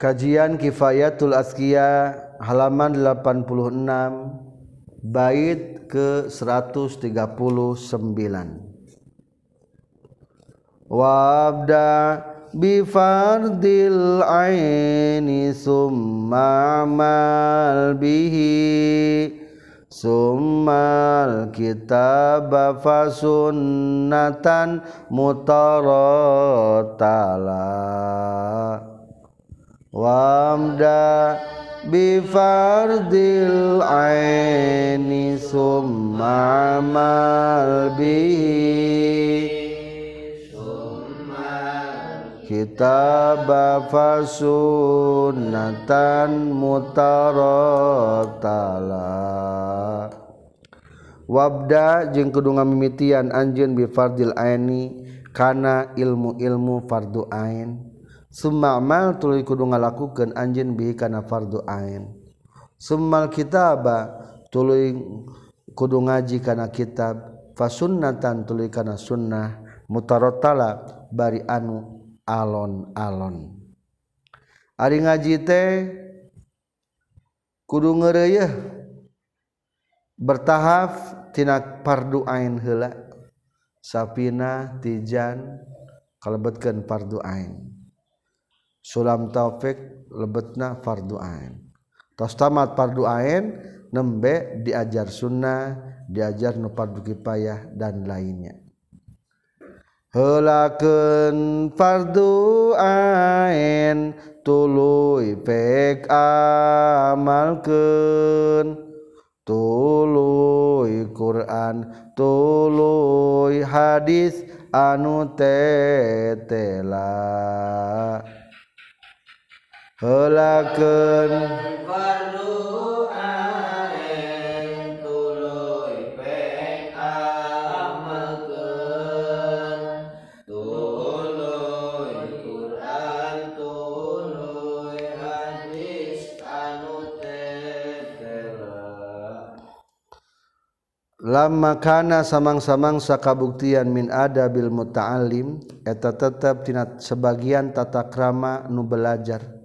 Kajian Kifayatul Askia halaman 86 bait ke 139 Wabda bifardil aini summa amal bihi summal kitab fa sunnatan mutaratala Wamda bifardil aini summa amal bihi. Kitab fa sunnatan mutaratala Wabda jeung kudu ngamimitian anjeun bi fardil aini kana ilmu-ilmu fardu ain summamal tuli kudu ngalakukeun anjin bihi kana fardu ain. Summal kitaba tuluy kudu ngaji kana kitab fasunnatan tuluy kana sunnah mutarattala bari anu alon-alon. Ari ngaji teh kudu ngareuyeuh bertahap tina fardu ain heula sapina tijan kalebetkeun fardu ain. sulam taufik lebetna fardu ain. Tos tamat fardu ain nembe diajar sunnah diajar nu fardu kifayah dan lainnya. Helakeun fardu ain tuluy pek amalkeun. Tuluy Quran tuluy hadis anu tetela tetela lama kana samang-samang sakabuktian min adabil muta'allim eta tetep tina sebagian tata krama nu belajar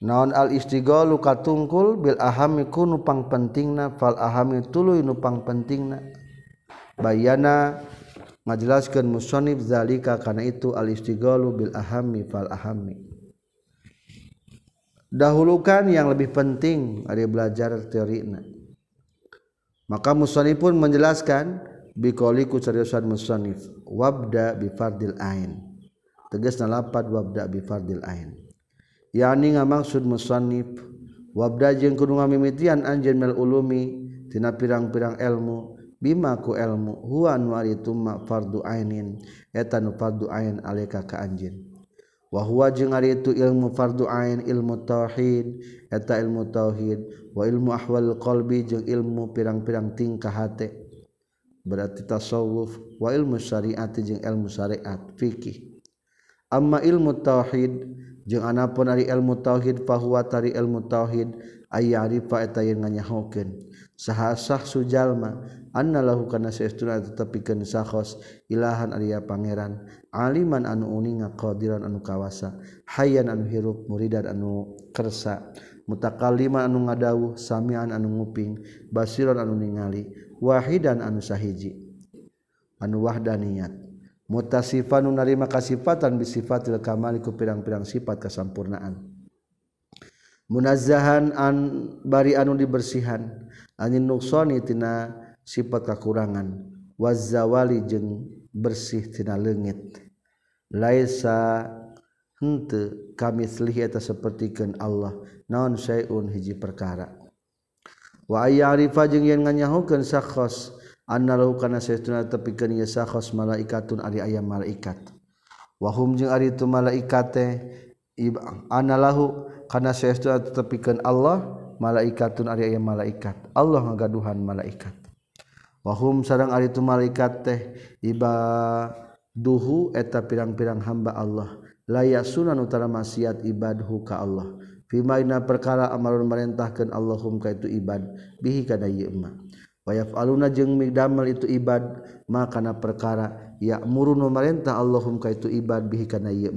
naon al istigo katungkul Bil ahami ku nupang pentingna fal ahami tulu nupang penting na bayana ngajelaskan musonib zalika karena itu al istigolu bil ahami fal ahami. Dahulukan yang lebih penting ada belajar teori na maka musonib pun menjelaskan bikoliku seriusan musonib wabda bi bifardil ain. Tegas nalapat wabda bi bifardil ain. yani ngamaksud musannif. Wabda jeung kudu ngamimitian anjeun mil ulumi tina pirang-pirang ilmu bima ku ilmu huwa nu ari tumma fardu ainin eta nu fardu ain alika ka anjeun. Wa huwa jeung ari itu ilmu fardu ain ilmu tauhid eta ilmu tauhid wa ilmu ahwal qalbi jeung ilmu pirang-pirang tingkah hate. Berarti tasawuf wa ilmu syariat jeung ilmu syariat fikih. Amma ilmu tauhid jeung anapun ari ilmu tauhid fahuwa tari ilmu tauhid aya arifa eta yang nganyahokeun. Sahasah sujalma anna lahu kana saestuna tetepikeun sakhos ilahan ari pangeran. Aliman anu uninga qadiran anu kawasa hayyan anu hirup muridan anu kersa. Mutakalliman anu ngadawuh samian anu nguping basiron anu ningali wahidan anu sahiji. Anu wahdaniyat mutasifan narima kasifatan bisifatil kamal ku pirang-pirang sifat kesampurnaan munazzahan an bari anu dibersihan. Anin nuksoni tina sifat kekurangan wazawali jeung bersih tina leungit laisa kami selih eta sapertikeun Allah. Naon syai'un hiji perkara. Wa ayyarifa jeung yen nganyahokeun sakhos annahu kana saytuna tepikeun ieu sakhos malaikatun ari aya malaikat. Wahum jeung ari tu malaikat teh anallahu kana saytuna tepikeun Allah malaikatun ari aya malaikat. Allah ngagaduhan malaikat. Wahum sareng ari tu malaikat teh iba duhu eta pirang-pirang hamba Allah. Layak sunan utara maksiat ibadhu ka Allah. Fima ina perkara amalun merentahkeun Allahum ka itu ibad. Bihi kana ieu wayaf aluna jeung midamel itu ibad makana perkara ya murun pemerintah Allahum ka itu ibad bihi kana ieu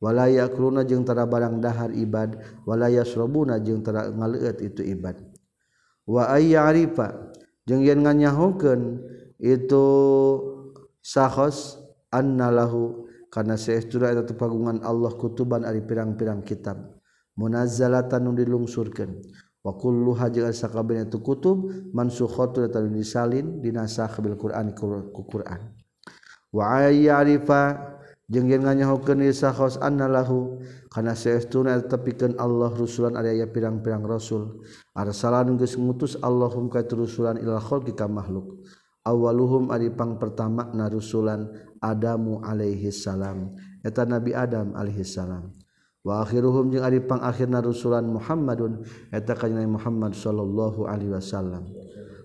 walaya kruna jeung tara barang dahar ibad walaya srobuna jeung tara ngaleut itu ibad. Wa ayya arifa jeung yen nganyahokeun itu sahos annalahu karena seestura eta tepagungan Allah kutuban ari pirang-pirang kitab. Munazzalatan nu dilungsurkeun. wakulluha jeung sakabehna tu kutub mansukhatun eta disalin dinasakh bil Qur'an ku Qur'an. Wa ayyarifa jeung yen nganyahokeun sahos annalahu kana saestuna tepikeun Allah rusulan ari aya pirang-pirang rasul. Arsalan geus ngutus Allahum ka rusulan ilal khalqi ka makhluk. Awaluhum ari pang pertama na rusulan Adamu alaihi salam. Eta Nabi Adam alaihi salam. wakhirhum jeung Aripang akhirna Rasulan Muhammadun eta kanjeng Muhammad sallallahu alaihi wasallam.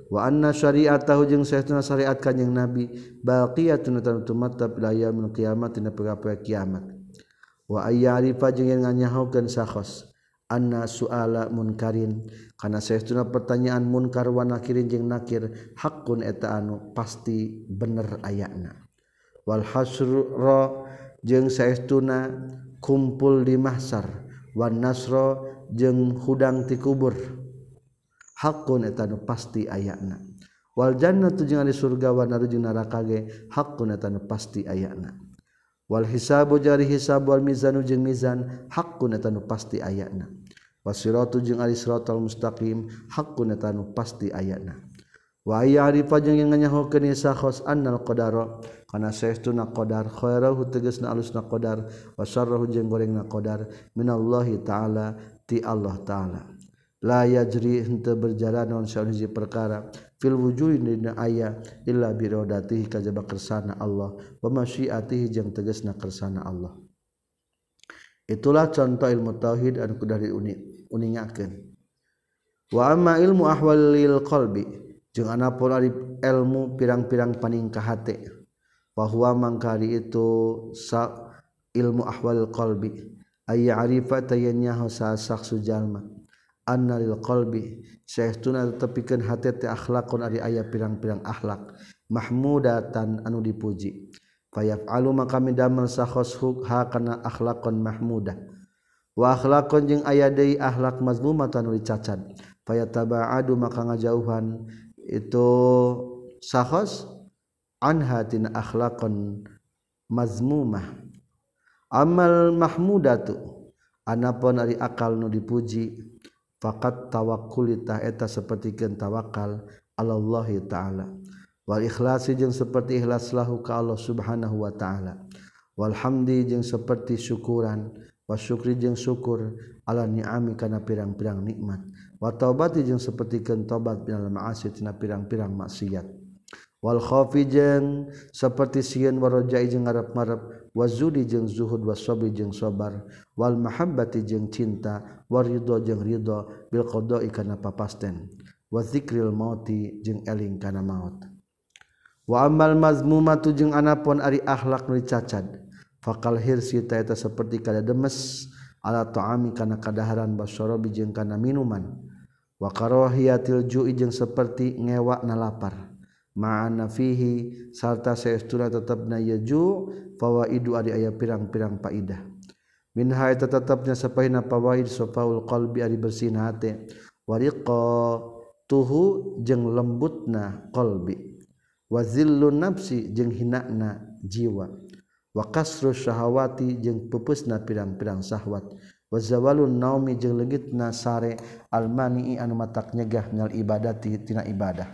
Wa anna syari'atahu jeung saestuna syariat kanjeng Nabi baqiyatun tamatab la yaumil kiamat dina poe kiamat. Wa ayya arifa jeung yen nganyahokeun sakhos anna suala munkarin kana saestuna pertanyaan munkar wa nakirin jeung nakir hakun eta anu pasti bener ayana. Wal hasra jeung saestuna kumpul di mahsar Wan Nasro jeung hudang ti kubur. Hakun eta nu pasti ayana. Wal jannatu jeung ari surga wa naru jeung neraka ge hakun eta nu pasti ayana. Wal hisabu jari hisab wal mizanu jeung mizan hakun eta nu pasti ayana. Wasiratu jeung ari siratal mustaqim hakun eta nu pasti ayana. wa ya'rifa jeung yang nyahokeun isa khos annal qadar kana saestuna qadar khairahu tegasna alusna qadar wa syarrahu jeung gorengna qadar. Minallahi taala ti Allah taala. La yajri henteu berjalan naon sahiji perkara. Fil wujuhi dina aya illa bi datih kajaba kersana Allah. Wa masyiatihi jeung tegasna kersana Allah. Itulah contoh ilmu tauhid dari anu kudu diuningakeun. Wa amma ilmu ahwalil qalbi. jeung ana pola ilmu pirang-pirang paningkah hate bahwa mangkari itu sa ilmu ahwal qalbi. Ayya arifa tayanya hasa saksu jalma. Anna lil qalbi saestuna tepikeun hate teh akhlaqun ari aya pirang-pirang akhlak. Mahmudatan anu dipuji. Fayaf'alu maka midamel sakhos ha kana akhlakun mahmudah wa akhlakun jeung aya deui akhlak mazmumatan anu dicacat fayatabaadu maka ngajauhan itu sahos anhatin akhlakon mazmumah. Amal mahmudatu anapun ari akal nu dipuji. Fakat tawakkulita eta sapertikeun tawakal Allah taala. Wal ikhlasi jeung seperti ikhlas lahu ka Allah subhanahu wa taala. Wal hamdi jeung seperti syukuran. Wa syukri jeung syukur ala ni'ami kana pirang-pirang nikmat. watobati jeung sepertikan tobat dalam maasi tina pirang-pirang maksiat. Wal khafi jeung seperti sieun warajai jeung ngarep-ngarep wazudi jeung zuhud wasabri jeung sabar wal mahabbati jeung cinta waridho jeung ridho bil qada'i kana papasten wa zikril mauti jeung eling kana maut. Wa amal mazmumatu jeung anapun ari akhlak nu cacad faqal hirsi taeta seperti kada demes ala ta'ami kana kadaharan basorobi jeung kana minuman. wakarohiyatil ju'i jeung seperti ngewak na lapar. Ma'ana fihi sarta saestuna tetapna yaju ju fawaidu ari aya pirang-pirang faidah. Min hay tetapna sapahina fawaid safaul qalbi ari bersihna hate. Wariqa tuhu jeung lembutna qalbi. Wa zillun nafsi jeung hinana jiwa. Wa kasru syahawati jeung pupusna pirang-pirang syahwat. wazawalun naumi jeung leungitna sare almani anu matak nyegah nyal ibadati tina ibadah.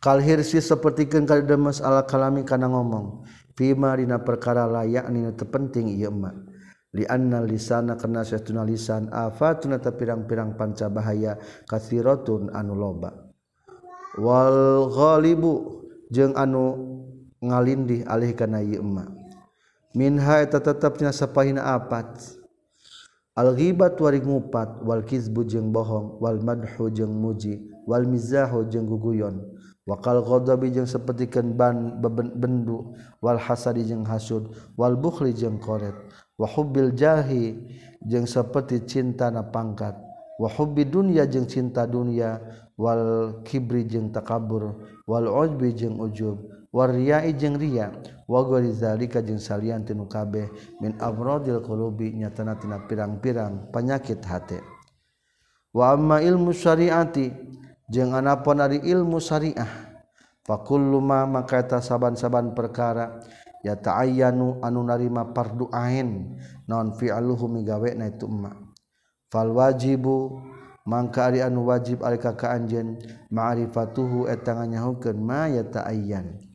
Kal hirsi sapertikeun kada mas ala kalami kana ngomong fima dina perkara layak ni terpenting ieu mah li anna lisana kana satuna lisan afatuna ta pirang-pirang panca bahaya kasiratun anu loba. Wal ghalibu jeung anu ngalindih alih kana ieu mah minha eta tetepnya sapahina apat. Al-ghibat wari ngupat wal kizbu jeung bohong wal madhu jeung muji wal mizahu jeung guguyon. Wakal ghadabi jeung sapertikeun ban bendu wal hasadi jeung hasud wal bukhli jeung qoret wa hubbil jahi jeung saperti cinta na pangkat. Wa hubbi dunya jeung cinta dunia wal kibri jeung takabur wal ujbi jeung ujub. warriai jeung ria wa ghairi jeung salian tinu kabeh. Min amradil qulubi nyatana tina pirang-pirang panyakit hate. Wa amma ilmu syariati jeung anapun ari ilmu syariah. Fakullu ma maka eta saban-saban perkara ya ta'ayyanu anu narima fardu ain. Non fi'aluhu migawena itu emma. Fal wajibu mangka ari anu wajib alika ka anjeun ma'rifatuhu eta nganyahukeun ma ya ta'ayyan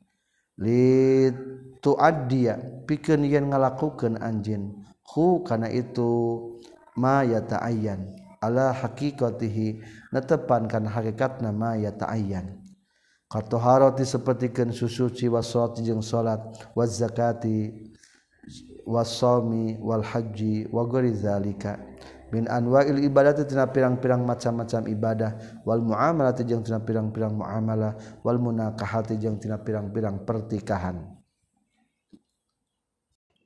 lituaddiya pikeun yen ngalakukeun anjeun. Hu kana itu ma yata'ayyan. Ala haqiqatihi netepan kana hakikatna ma yata'ayyan. Katoharati sapertikeun susuci salat jeung salat wa zakati wasomi wal haji wa ghairi zalika. min anwa'il ibadati tina pirang-pirang macam-macam ibadah. Wal muamalati jeung tina pirang-pirang muamalah. Wal munakahati jeung tina pirang-pirang pertikahan.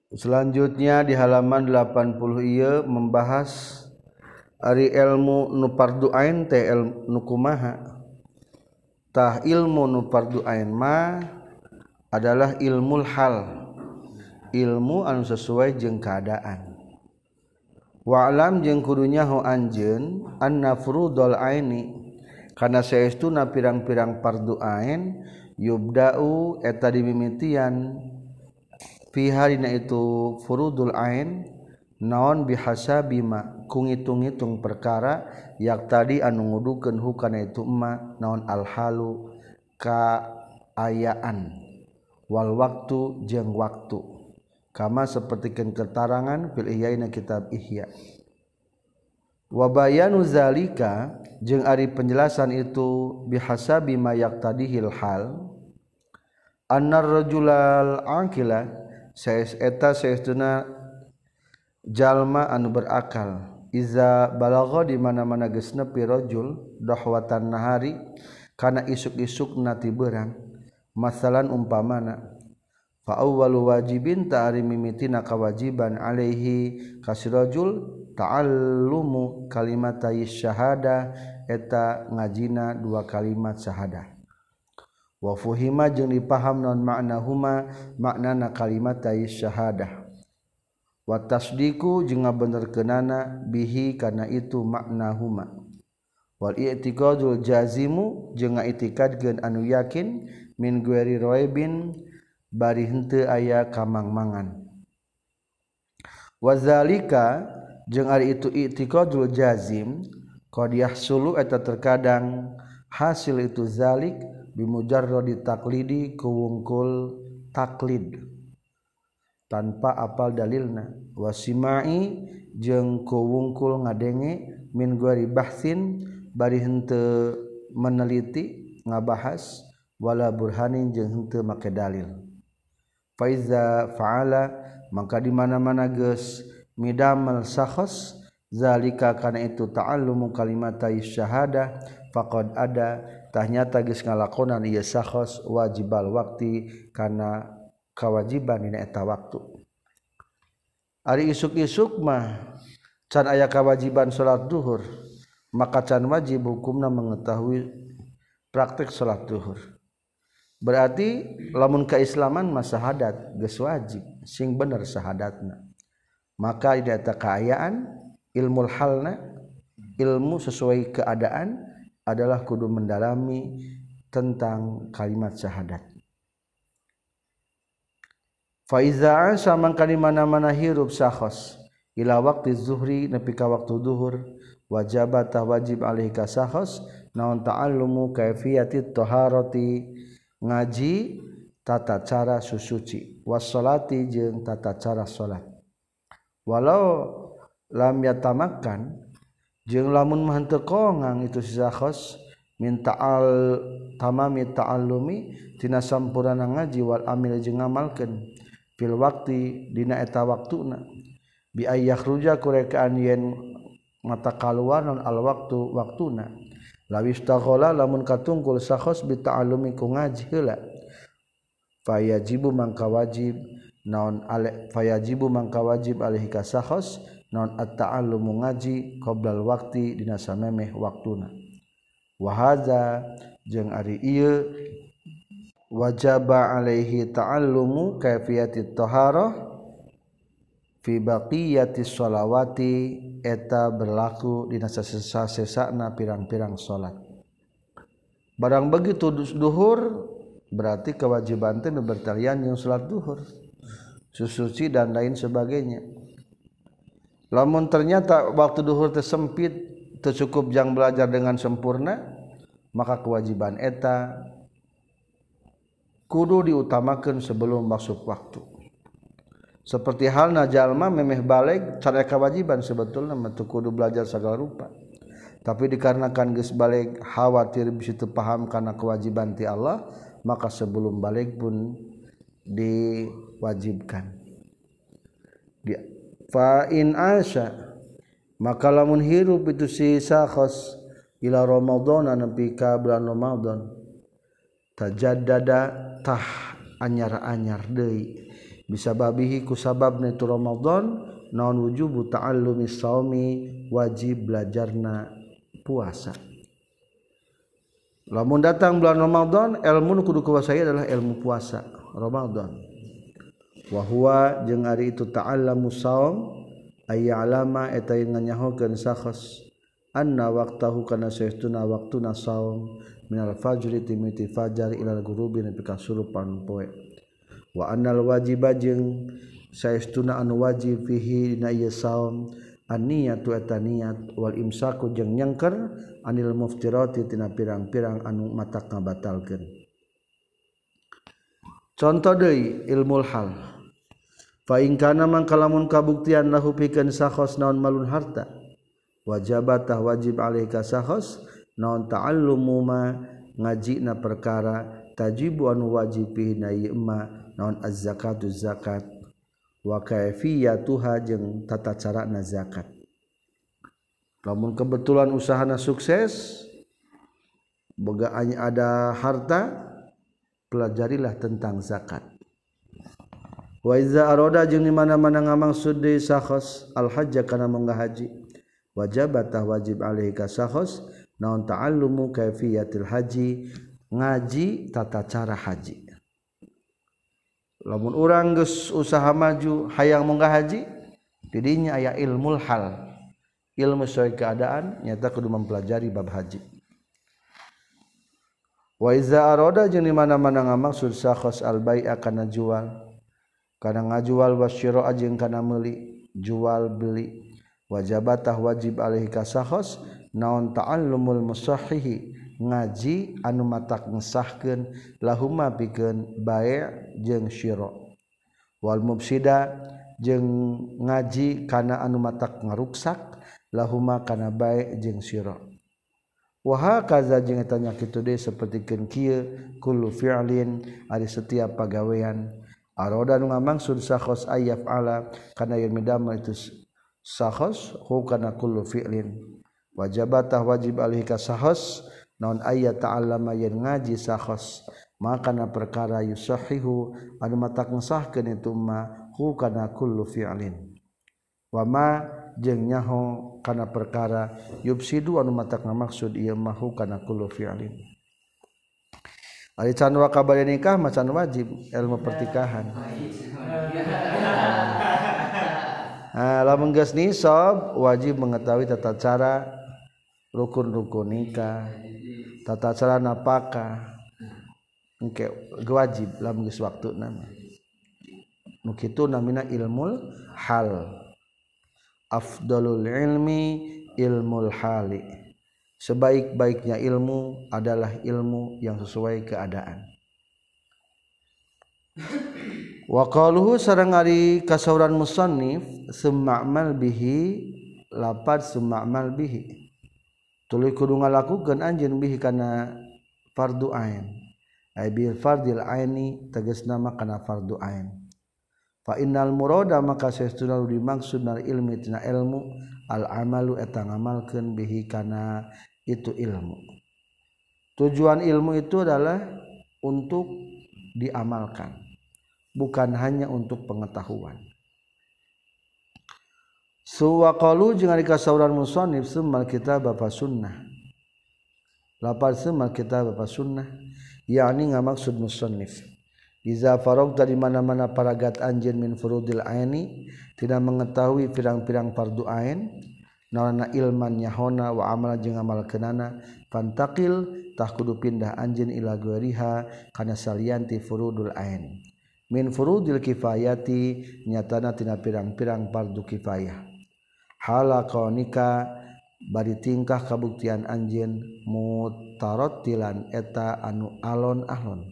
Selanjutnya di halaman 80 ieu membahas ari ilmu nu parduain teh ilmu nu kumaha. Tah ilmu nu parduain ma adalah ilmu hal. Ilmu anu sesuai jeung keadaan. walam jeung kudunyaho anjeun annafrudul aini kana saestuna pirang-pirang fardu ain yubda'u eta dimimitian fi harina itu furudul ain naon bihasa bima kung hitung-hitung perkara yak tadi anu ngudukeun hukana itu ma naon alhalu kaayaan. Wal waktu jeung waktu. kama sepertikan keterangan fil ihyaina kitab ihya. Wabayanu zalika jeung ari penjelasan itu bihasabi ma yaqtadihil hal annar rajulal aqila saes eta saestuna jalma anu berakal. Iza balagha di mana-mana geus nepi rajul dahwatan nahari kana isuk-isuk nati berang masalan umpamana. faawwalu wajibin ta'ari mimitina kawajiban alaihi kasirajul ta'allumu kalimatai syahada eta ngajina dua kalimat syahada wa fuhima jeung dipaham non maknahuma maknana kalimatai syahada wa tasdiku jeung ngabenerkeunana bihi kana itu makna huma. wal i'tiqadul jazimu jeung ngaitikadkeun anu yakin min gueri roibin bari henteu aya kamangmangan. Wazalika jeung ari itu i'tiqadul jazim qad yahsulu eta terkadang hasil itu zalik bimujarradi taklidi kuwungkul taklid tanpa apal dalilna. Wasimai jeung kuwungkul ngadenge min gori bahsin bari henteu meneliti ngabahas wala burhanin jeung henteu make dalil. Faiza fa'ala maka di mana-mana geus midamal sakhos zalika kana itu ta'allumu kalimatai syahadah faqad ada tahnyata geus ngalakonan ieu sakhos wajibal waktu kana kawajiban dina eta waktu. Ari isuk-isuk mah can aya kewajiban salat duhur maka can wajib hukumna mengetahui praktek salat duhur berarti lamun keislaman mah syahadat geus wajib sing bener syahadatna. Maka di eta kaayaan ilmu halna ilmu sesuai keadaan adalah kudu mendalami tentang kalimat syahadat. Faiza sama kali mana-mana hirup sahos ila waktu zuhri nepi ka waktu duhur wajabat wajib alaihi ka sahos naon ta'allumu kaifiyati taharati ngaji tata cara susuci. Washolati jeung tata cara salat walau lam yatamakan jeung lamun mah teu kongang itu si zakhos minta al tamami ta'allumi tina sampurna ngaji wal amil jeung ngamalkeun. Fil waqti dina eta waktuna. Bi ayyakhruja kurekaan yen mata kaluar non al waktu waktuna. lawistahola lamun katungkul sahos bita'alumi ku ngaji heula. Fayajibu mangka wajib naon ale fayajibu mangka wajib alaihi ka sahos naon at-ta'allumu ngaji qoblal waqti dina samemeh waktuna. Wa hadza jeung ari ieu wajaba alaihi ta'allumu kaifiyati taharah fi baqiyati sholawati eta berlaku dina sesesana pirang-pirang salat barang begitu duhur berarti kewajiban teh bertarian yang salat duhur susuci dan lain sebagainya. Lamun ternyata waktu duhur tersempit tercukup yang belajar dengan sempurna maka kewajiban eta kudu diutamakan sebelum masuk waktu. Seperti halna jalma memeh balik cara kewajiban sebetulnya metu kudu belajar segala rupa. Tapi dikarenakan geus balik khawatir bisa paham karena kewajiban ti Allah maka sebelum balik pun diwajibkan. Di fa in asya maka lamun hirup itu si sakhos ila Ramadan nepi ka bulan Ramadan tajaddada tah anyar-anyar deui bisa babihi ku sabab itu Ramadan naon wujubu ta'allumi saumi wajib belajarna puasa. Lamun datang bulan Ramadan ilmu nu kudu kuasai adalah ilmu puasa Ramadan. Wa huwa jeung ari itu ta'allamu saum aya alama eta nganyahokeun sakhos anna waqtahu kana saestuna waqtuna saum minal fajri timiti fajar ila gurubi nepi ka sulupan poe. wa anal wajiba jeung saestuna anu wajib fihi dina ieu saum an niyatu eta niat wal imsaku jeung nyengker anil muftirati tina pirang-pirang anu matak ngabatalkeun. Conto deui ilmu hal. Fa in kana mangkalamun kabuktian lahu pikeun sakhos naon malun harta wajabatah wajib alaika sakhos naon ta'allumu ma ngajina perkara tajibu anu wajib fi ma naon az-zakatu zakat. Wa kaifiyatuha jeung tata cara na zakat. Lamun kebetulan usahana sukses boga ada harta pelajarilah tentang zakat. Wa iza aroda jeung di mana-mana ngamaksud deui sakhos al hajj kana mangga haji. Wajabatah wajib alaihi ka sakhos naon ta'allumu kaifiyatil haji ngaji tata cara haji lamun orang geus usaha maju hayang munggah haji didinya aya ilmul hal. Ilmu sesuai keadaan nyata kudu mempelajari bab haji. Wa iza arada jeung di mana-mana ngamaksud sakhos al bai'a kana jual. Kana ngajual wasyira jeung kana meuli jual beli. Wajabatah wajib alaihi ka sakhos naon ta'allumul musahihi. ngaji anu matak ngesahkeun lahuma bikin baik jeng Shiro Wal mubsida jeng ngaji kana anu matak ngaruksak lahuma kana baik jeng Shiro Waha kaza jeng tanya gitu deh seperti kia kulu fi'lin ada setiap pagawean. Aroda nu ngamaksud sahos ayaf ala kana yang medama itu sahos hukana kulu fi'lin. Wajabatah wajib alih ka sahos naon ayat ta'allama yen ngaji sahhos makana perkara yusahihu. Anu matak ngesahkeun itu ma hukana kullu fi'lin. Wa ma jeung nyaho kana perkara yubsidu. Anu matak ngamaksud ieu ma hukana kullu fi'lin. Ari can wa kabar nikah macan wajib ilmu pertikahan. Nah, lamun geus nisab wajib mengetahui tata cara rukun-rukun nikah, tata cara napakah. Engke wajib lamun geus waktuna. Nu kitu namina ilmul hal. Afdalul ilmi ilmul hali. Sebaik-baiknya ilmu adalah ilmu yang sesuai keadaan. Waqaluhu sareng ari kasauran musannif suma'mal bihi lapad suma'mal bihi tuluy kudu ngalakukeun anjeun bihi kana fardu ain. Ay bil fardil aini tegasna mah kana fardu ain. Fa innal murada maka saestuna dimaksud nal ilmi tina ilmu al amalu eta ngamalkeun bihi kana itu ilmu. Tujuan ilmu itu adalah untuk diamalkan bukan hanya untuk pengetahuan. Suwaqalu jeung ari kasauran musannif summal kitab bapak sunnah. Lapar summal kitab bapak sunnah. Yakni ngamaksud musannif. Iza farog dari mana-mana paragat anjin min furudil aini tidak mengetahui pirang-pirang fardu ain nawana ilman yahona wa amal jeung amal kenana fantakil tah kudu pindah anjin ila gueriha kana salianti furudul ain. Min furudil kifayati nyatana tina pirang-pirang fardu kifayah halakonika bari tingkah kabuktian anjin mutarotilan eta anu alon-alon.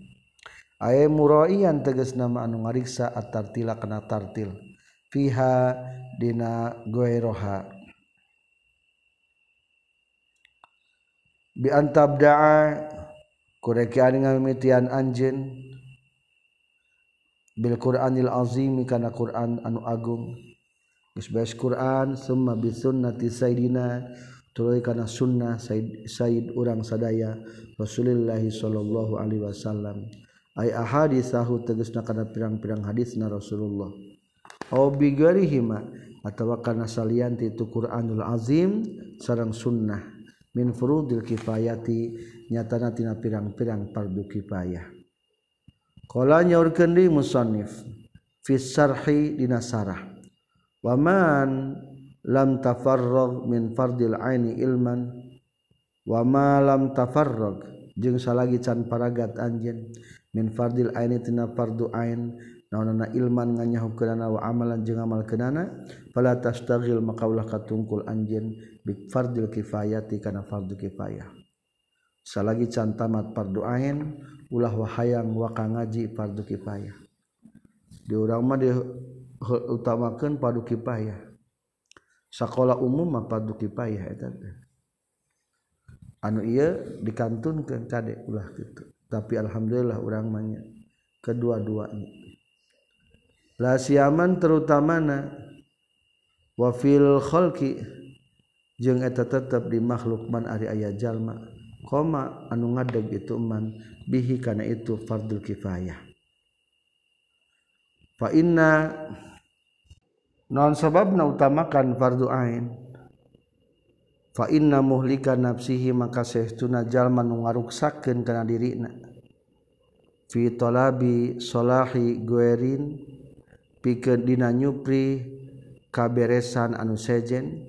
Aya muroian teges nama anu ngariksa atartila kena tartil. Fiha dina goeroha. Bi antabda'a kurekian ngamitian anjin bil Qur'anil azim kana Qur'an anu agung. Isbas Quran summa bisunnati Sayyidina. Tuluy kana sunnah Sayyid, Sayyid urang sadaya Rasulullah sallallahu alaihi wasallam. Ay ahaditsahu tegasna kana pirang-pirang hadisna Rasulullah. Aw bi ghairihima atawa kana salian ti itu Qur'anul Azim sareng sunnah. Min furudil kifayati nyatana tina pirang-pirang fardu kifayah. Qala nyaurkeun di musannif fi syarhi dina sarah. waman lam tafarrog min fardil aini ilman wama lam tafarrog jeung salagi can paragat anjeun min fardil aini tina fardu ain naonana ilman nganyahukeunana wa amalan jeung amal keunana fala tastaghil maka ulah katungkul anjeun bi fardil kifayati kana fardu kifayah. Salagi can tamat fardu ain ulah wahayang wa ngaji fardu kifayah. Di urang mah di utamakan padu payah sekolah umum mah padu eta anu ieu dikantunkeun kade ulah gitu tapi alhamdulillah urang mah kedua-duanya. La siaman terutamana wa fil khalqi jeung eta tetep di makhluk man ari aya jalma koma anu ngadeg itu man bihi kana itu fardul kifayah. Fa inna non sabab na utamakan fardu ain. Fa inna muhlika nafsihi maka saestuna jalma nu ngaruksakeun kana dirina. Fi talabi salahi guerin pikeun dina nyupri kaberesan anu sejen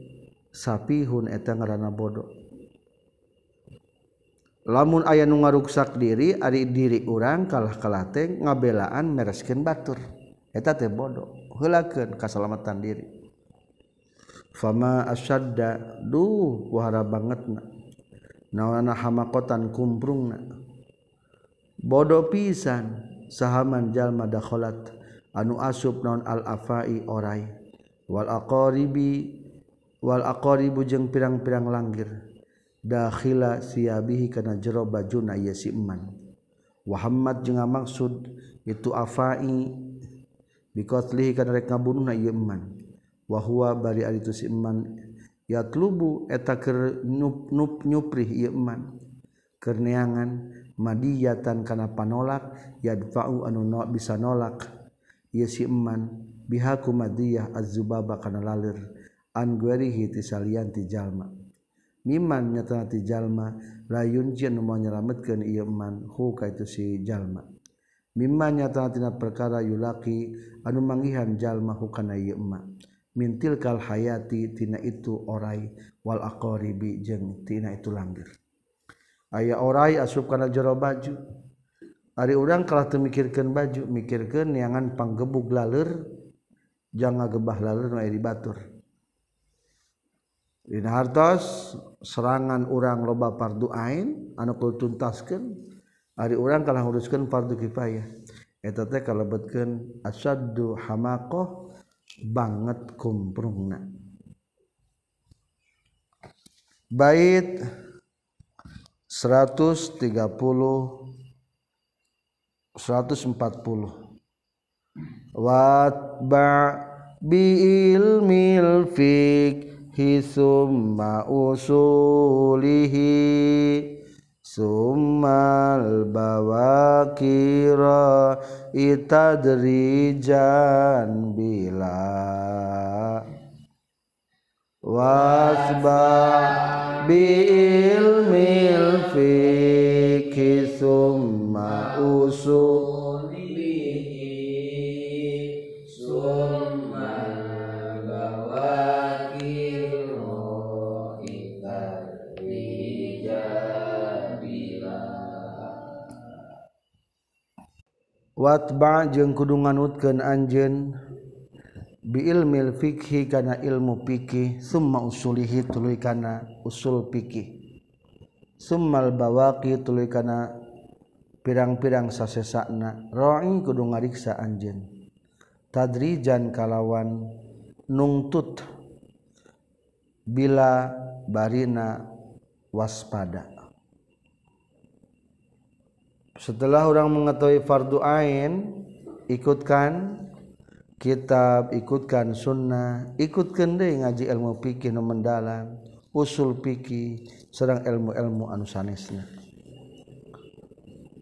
sapihun eta ngaranna bodoh. Lamun aya nu ngaruksak diri ari diri urang kalah kalateng ngabelaan mereskeun batur. Eta teh bodoh. helaken kasalamatan diri. Fama asyadda duh wahara banget na nawana hamakotan kumprung na bodoh pisan sahaman jalma dakholat anu asub non al afai orai. Wal aqaribi wal aqaribu jeung pirang-pirang langgir. Dakhila siabihi kana jero bajuna ieu si eman. Wa hammad jeung maksud itu afai bikotlihi kana rek ngabunuhna ieu iman. Wa huwa bari ari tu si iman. Yatlubu eta keur nup nup nyuprih ieu iman. Keur neangan madiyatan kana panolak yadfa'u anu no, bisa nolak. Ieu si iman. Bihaku madiyah az-zubaba kana lalir an guerihi tisalian ti jalma. Miman nyata ti jalma la mau nyelametkeun ieu iman. Hu ka itu si jalma. mimma nyata tina perkara yulaki anu manggihan jalma hukana ieu emak mintil kal hayati tina itu orai wal aqaribi jeung tina itu langgir. Aya orai asup kana jero baju. Ari urang kalah teu mikirkeun baju mikirkeun neangan panggebug laleur jangan gebah laleur nu di batur Dina hartos serangan urang loba fardu ain anu kudu tuntaskeun. Ari urang kalah nguruskeun fardu kifayah. Eta teh kalebetkeun asyaddu hamaqah banget kumprungna. Bait 130 140 watba bi ilmil fiqh summa usulihi summal bawakira itadrijan bila. Wasba bi ilmil fikhi summa usul watba jeung kudu nganutkeun anjeun bi ilmil fikhi kana ilmu fikih summa usulihi tuluy kana usul fikih summal bawaqi tuluy kana pirang-pirang sasesakna ra'in kudu ngariksa anjeun. Tadrijan kalawan nungtut bila barina waspada. Setelah orang mengetahui fardu ain ikutkan kitab ikutkan sunnah ikutkan deh ngaji ilmu fikih nu mendalam usul fikih serang ilmu-ilmu anu sanesna.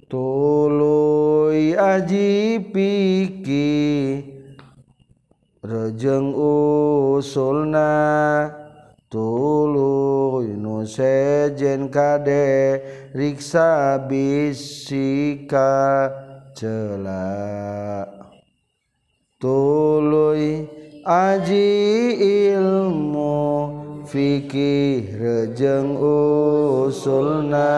Tuluy aji fikih rejeng usulna tulu nu sejen kade riksa bisika cela. Tuluy aji ilmu fikih rejeng usulna.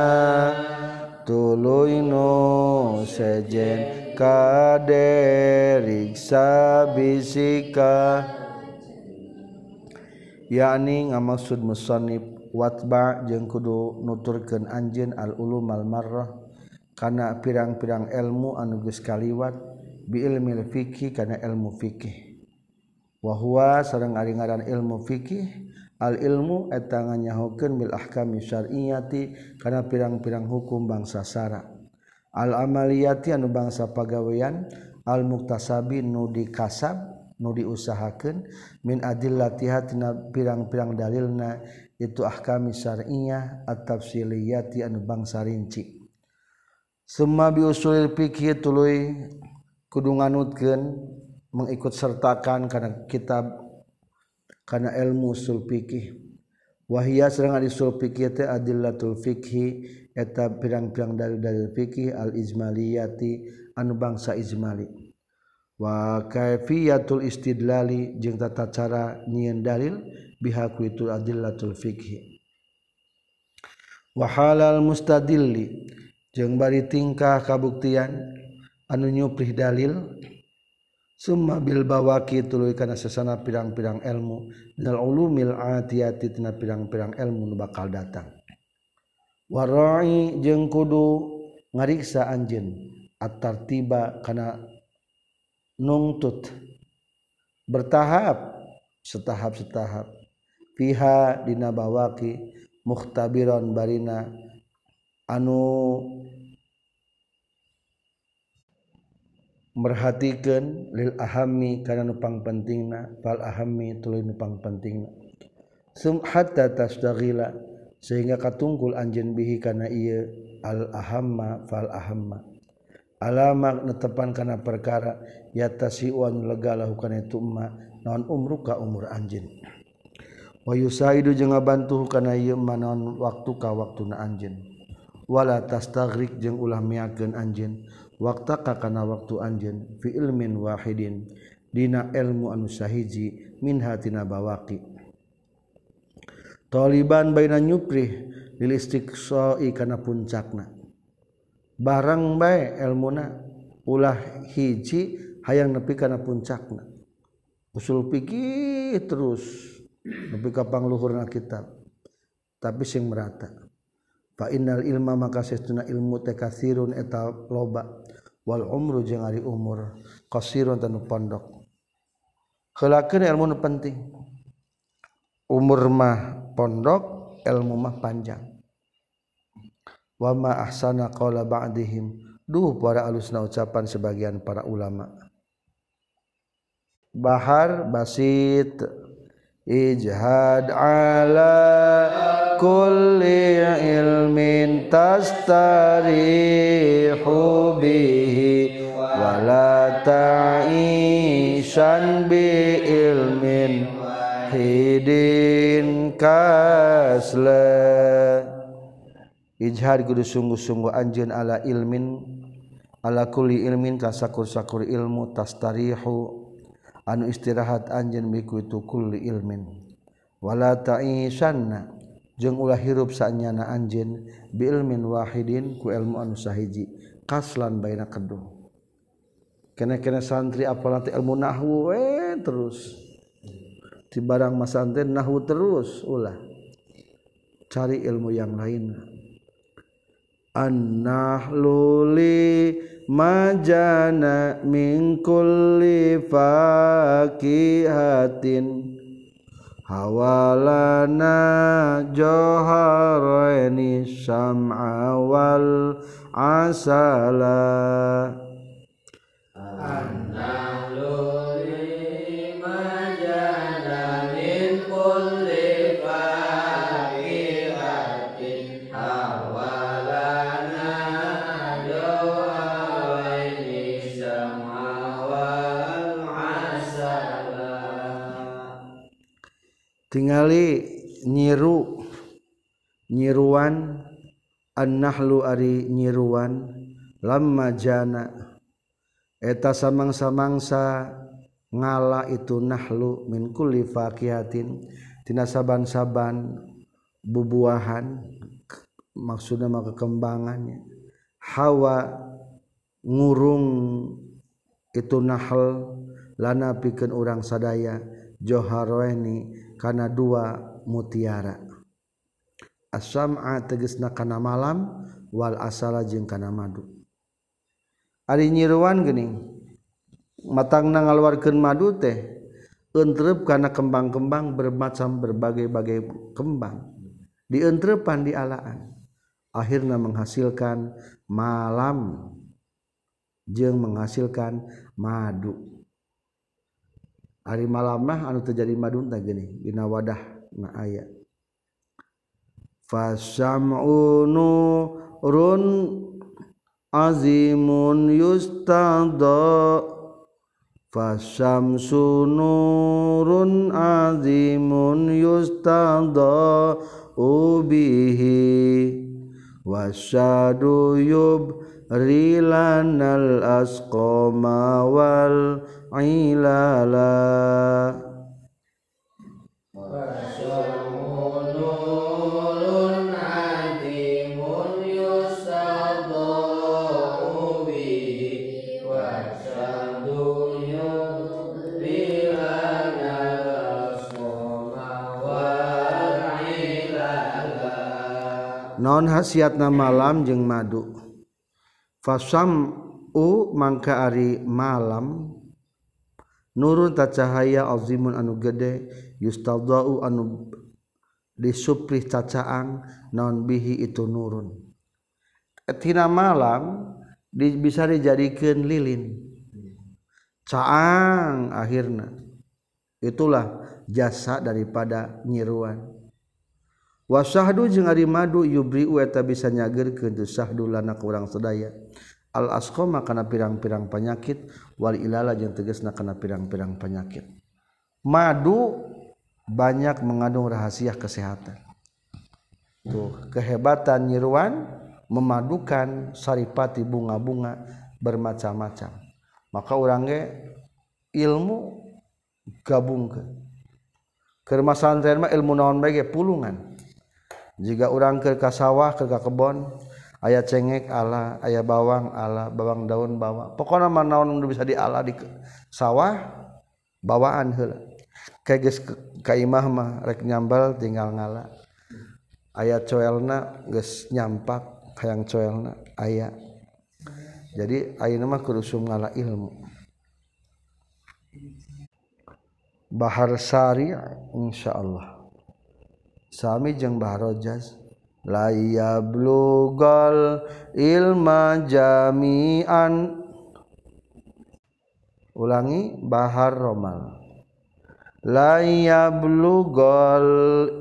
Tuluy nu sejen kade riksa bisika yakni ngamaksud musonib watba jeung kudu nuturkeun anjeun al ulum al marrah kana pirang-pirang ilmu anu geus kaliwat bi ilmil fiqih kana ilmu fikih wa huwa sareng ari ngaran ilmu fikih al ilmu eta nganyahokeun bil ahkami syar'iyyati kana pirang-pirang hukum bangsa sara al amaliyati anu bangsa pagawean al muktasabi nu dikasab nudi usahakan min adil latihatina pirang-pirang dalilna itu ahkami syariah at-tafsiliyati anu bangsa rinci. Semua biusulil fikih tuluy kudu nganutkeun mengikut sertakan karena kitab karena ilmu usul fikih wahia sareng usul fikih teh adillatul fikhi eta pirang-pirang dalil-dalil fikih al-ijmaliyati anu bangsa ijmali. wa kaifiyatul istidlali jeung tata cara nyieun dalil bihaku itu adillatul fikhi wa halal mustadilli jeung bari tingkah kabuktian anu nyuprih dalil. Summa bil bawaki tuluy kana sesana pirang-pirang ilmu. Minal ulumil atiyati tina pirang-pirang ilmu nu bakal datang. Warai jeung kudu ngariksa anjeun. At-tartiba kana nungtut. Bertahap. Setahap-setahap. Piha Dibawaki muhtabiron Barina. Anu merhatikan lil ahami karena nupang pentingna. Fal ahami tuluy nupang pentingna. Sum hatta tasdaghila sehingga katunggul anjeun bihi kana ieu al ahamma fal ahamma alamak netepan kana perkara. Yata tasiwan legalahukan itu ma non umruka umur anjin. Wa yusaidu jeung ngabantu kana ieu manon waktu ka waktuna anjeun wala tastagrik jeung ulah miakeun anjeun waktu ka kana waktu anjin. Fi ilmin wahidin. Dina ilmu anu sahiji min hatina bawaqi Taliban baina nyuprih lilistik soi kana puncakna. barang baik elmuna. Ulah hiji hayang nepi kana puncakna. Usul pikir terus nepi ka pangluhurna kitab tapi sing merata. Fa innal ilma maka sesuna ilmu teh katsirun eta loba. Wal umru jeung ari umur. Qasirun tanu pondok. Heulakeun ilmu nu penting. Umur mah pondok ilmu mah panjang. Wa ma ahsana qala ba'dihim. Duh para alusna ucapan sebagian para ulama. Bahar basit. Ijhad ala kulli ilmin tastarihu bihi wala ta'ishan bi ilmin hidin kasla ijhar kudu sungguh-sungguh anjeun ala ilmin ala kulli ilmin ka sakur-sakur ilmu tastarihu anu istirahat anjeun mikutu kulli ilmin. Wala ta'isanna jeung ulah hirup saenyana anjeun bi ilmin wahidin ku ilmu anu sahiji kaslan baina keduh. Kana-kana santri apal nanti ilmu nahwu we terus. Di barang masantren nahwu terus ulah. Cari ilmu yang lain. An-nahlu majana min kulli fakihatin. Hawalana joharaini sam'a wal asala. An-nahlu tingali nyiru nyiruan annahlu ari nyiruan lamma jana. Eta samangsa-mangsa ngala itu nahlu min kulli fakihatin tina saban-saban bubuahan maksudna mah kekembangannya hawa ngurung itu nahal lana pikeun urang sadaya joharweni kana dua mutiara. Asama tegesna kana malam wal asala jeung kana madu. Ari nyiruan geuning matangna ngaluarkeun madu teh entrep kana kembang-kembang bermacam berbagai-bagai kembang. Dientrepan di alaan akhirnya menghasilkan malam. Jeung menghasilkan madu. Hari malam mah anu terjadi madu teh gini dina wadah na aya. Fasam'u nurun azimun yustada fasyamsu nurun azimun yustada ubihi wasyadu yubrilanal rilanal asqama wal ilala. Non khasiatna malam jeung madu. fasam u mangka ari malam. Nurun ta cahaya azimun anu gede yustadau anu disuprih cacaang naon bihi itu nurun. Tina malam di, bisa dijadikan lilin. Caang akhirnya itulah jasa daripada nyiruan. Wasahdu jeung ari madu yubriu eta bisa nyageurkeun tu sahdu lana ka urang sadaya. Al asqama kana pirang-pirang penyakit wal ilala jeung tegasna kana pirang-pirang penyakit madu banyak mengandung rahasia kesehatan. Tuh kehebatan nyiruan memadukan saripati bunga-bunga bermacam-macam. Maka orangnya ilmu gabungkan kermasantren mah ilmu naon ge pulungan jika orang ke kasawah ke kebon ayah cengek Allah ayah bawang Allah bawang daun bawa. Pokoknya mana naon bisa di Allah di sawah bawaan heula. Kayak geus ka imah mah rek nyambal tinggal ngala. Aya coelna geus nyampak hayang coelna aya. Jadi ayeuna mah kudu ngala ilmu. Bahar Sari insyaallah sami jeung bahar rojas la yablugol ilma jami'an. Ulangi bahar romal. La yablugol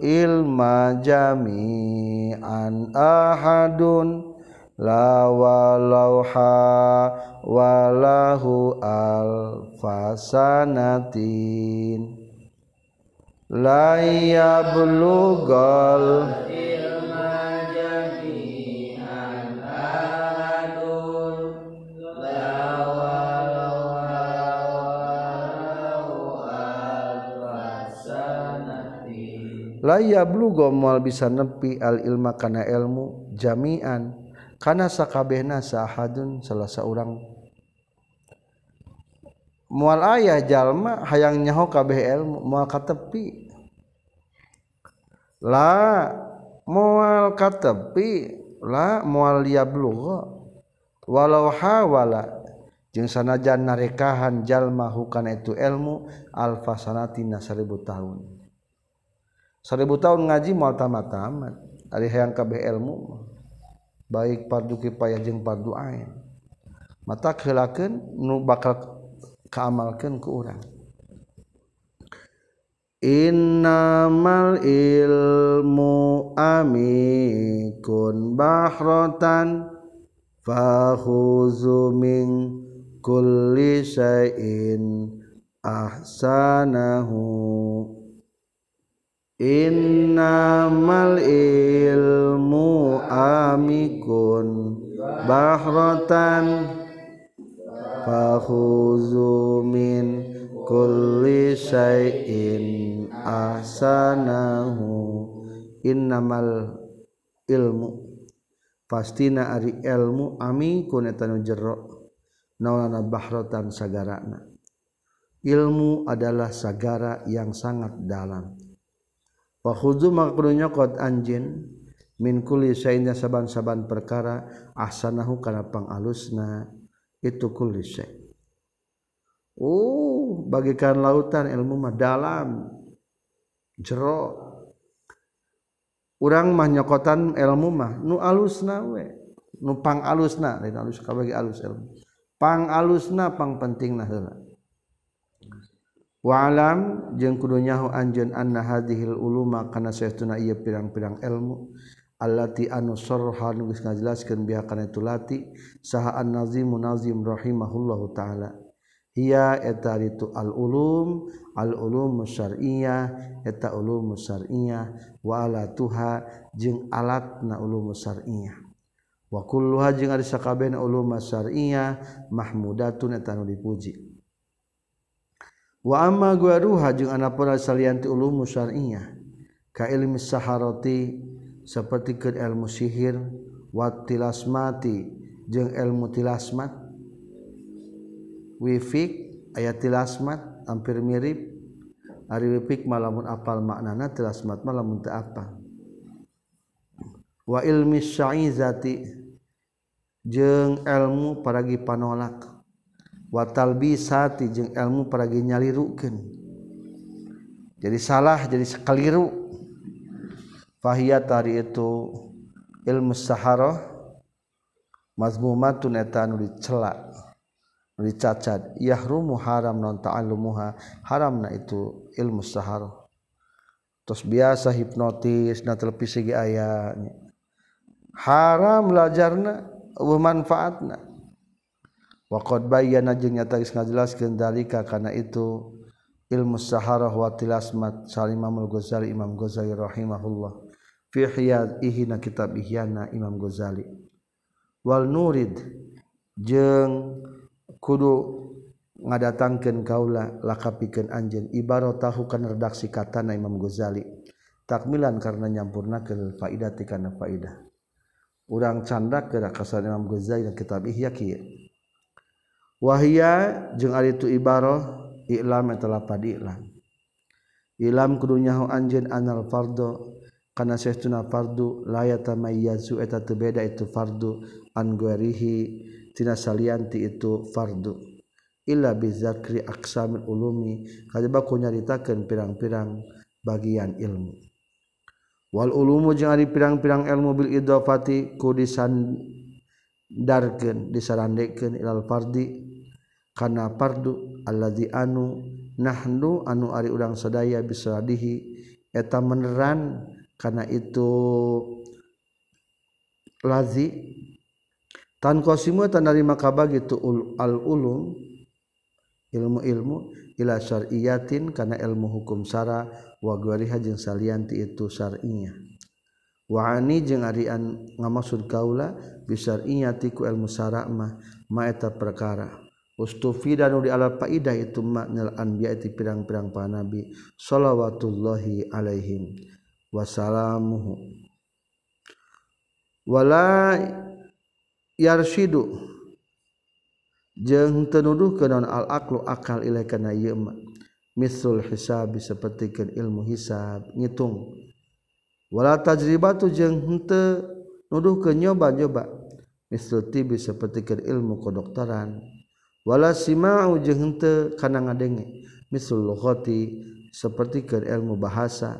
ilma jami'an ahadun. La walauha walahu alfasanatin laya belugol laya blugo moal bisa nepi al ilma kana ilmu jami'an. Kana sakabehna sahadun salah seorang mual ayah jalma hayang nyaho kabeh ilmu mual katepi. La mual katepi la mual yablugha walau hawala jeung sanajan narekahan jalma hukana itu ilmu alfa sanatina seribu tahun. Seribu tahun ngaji mual tamat-tamat ari hayang kabeh ilmu. Baik pardu kipayah jeung pardu ain. Mata keulakeun nu bakal keamalkan ke orang. Innamal ilmu amikun bahrotan fahuzu min kulli syai'in ahsanahu. Innamal ilmu amikun bahrotan fahuzu min kulli syai'in ahsanahu. Innamal ilmu. Pastina ari ilmu ami kunetanu jero. Naulana bahrotan sagarana. Ilmu adalah sagara yang sangat dalam. Fahuzu maka nyokot anjin min kulli syai'in saban-saban perkara ahsanahu kana pangalusna itu kulise uh oh, bagikan lautan ilmu mah dalam. Jero urang mah nyokotan ilmu mah nu alus nawe nu pang alus na lain alus kabagi alus ilmu. Pang alus na pang penting na heula. Walam jeung kudu nyaho anjeun anna hadhil uluma kana saestuna ieu pirang-pirang ilmu. allati anu sarha nu geus ngajelaskeun biha kana itu lati saha an-nazim nazim rahimahullahu taala. Hiya eta itu al ulum al ulum syar'iyyah eta ulum syar'iyyah wa alatuha jeung alatna ulum syar'iyyah. Wa kulluha jeung ari sakabehna ulum syar'iyyah mahmudatun eta anu dipuji. Wa amma gharuha jeung anapun salianti ulum syar'iyyah ka ilmi saharati seperti ke ilmu sihir wa tilasmati jeung ilmu tilasmat wifik ayat tilasmat hampir mirip. Ari wifik malamun apal maknana tilasmat malamun teu apa? Wa ilmi syaizati jeung ilmu paragi panolak. Watalbisati jeung ilmu paragi nyalirukeun. Jadi salah jadi sekeliru. Fahiyat tari itu ilmu saharah mazmumatun eta anu dicela nu dicacat. Yahrumu haram non ta'allumuha haramna itu ilmu saharah. Terus biasa hipnotis na televisi ge aya. Haram belajarna manfaatna. Waqad bayyana jeung nyata geus ngajelaskeun dalika kana itu ilmu saharah wa tilasmat salim Imam Ghazali Imam Ghazali rahimahullah fi ihya na kitab ihyana Imam Ghazali. Wal nurid jeung kudu ngadatangkeun kaula lakapikeun anjeun ibarat tahu kana redaksi katana Imam Ghazali. Takmilan karena nyampurnakeun faidah ti kana faidah. Urang candak ke kasan Imam Ghazali dan kitab ihya kieu. Wahia jeung ari itu ibarah i'lam telah padi i'lam. Ilam kudu nyaho anjeun anal fardu karena seuna fardu layatamayazu eta beda itu fardu anguerihitina salianti itu fardu. Illa bizakri aksamil ulumi. Kajaba ku nyaritakeun pirang-pirang bagian ilmu. Wal ulumu jeung ari pirang-pirang ilmu bil idafati ku disandarkeun disarandekeun ilal fardi. Kana fardu alladzi anu nahnu anu ari urang sadaya bisadihi eta meneran kana itu lazi tan qasimu tan kabagi tu al ulum ilmu-ilmu ila syar'iyatin kana ilmu hukum syara wa gwariha jeung salianti itu syar'iyah wa ani jeung ari an ngamaksud kaula bisyar'iyati ku ilmu syara' mah ma eta perkara. Ustufida nu di ala faidah itu maknal anbiya itu pirang-pirang para nabi wasalamuhu. Wala yarsyidu jeung tenuduh ke non al-aqlu akal ilai kana ieu mah. Misul hisabi sapertikeun ilmu hisab ngitung. Wala tajribatu jeung henteu nuduh ke nyoba-nyoba. Misul tibi sapertikeun ilmu kedokteran. Wala sima'u jeung henteu kana ngadenge. Misul lughati sapertikeun ilmu bahasa.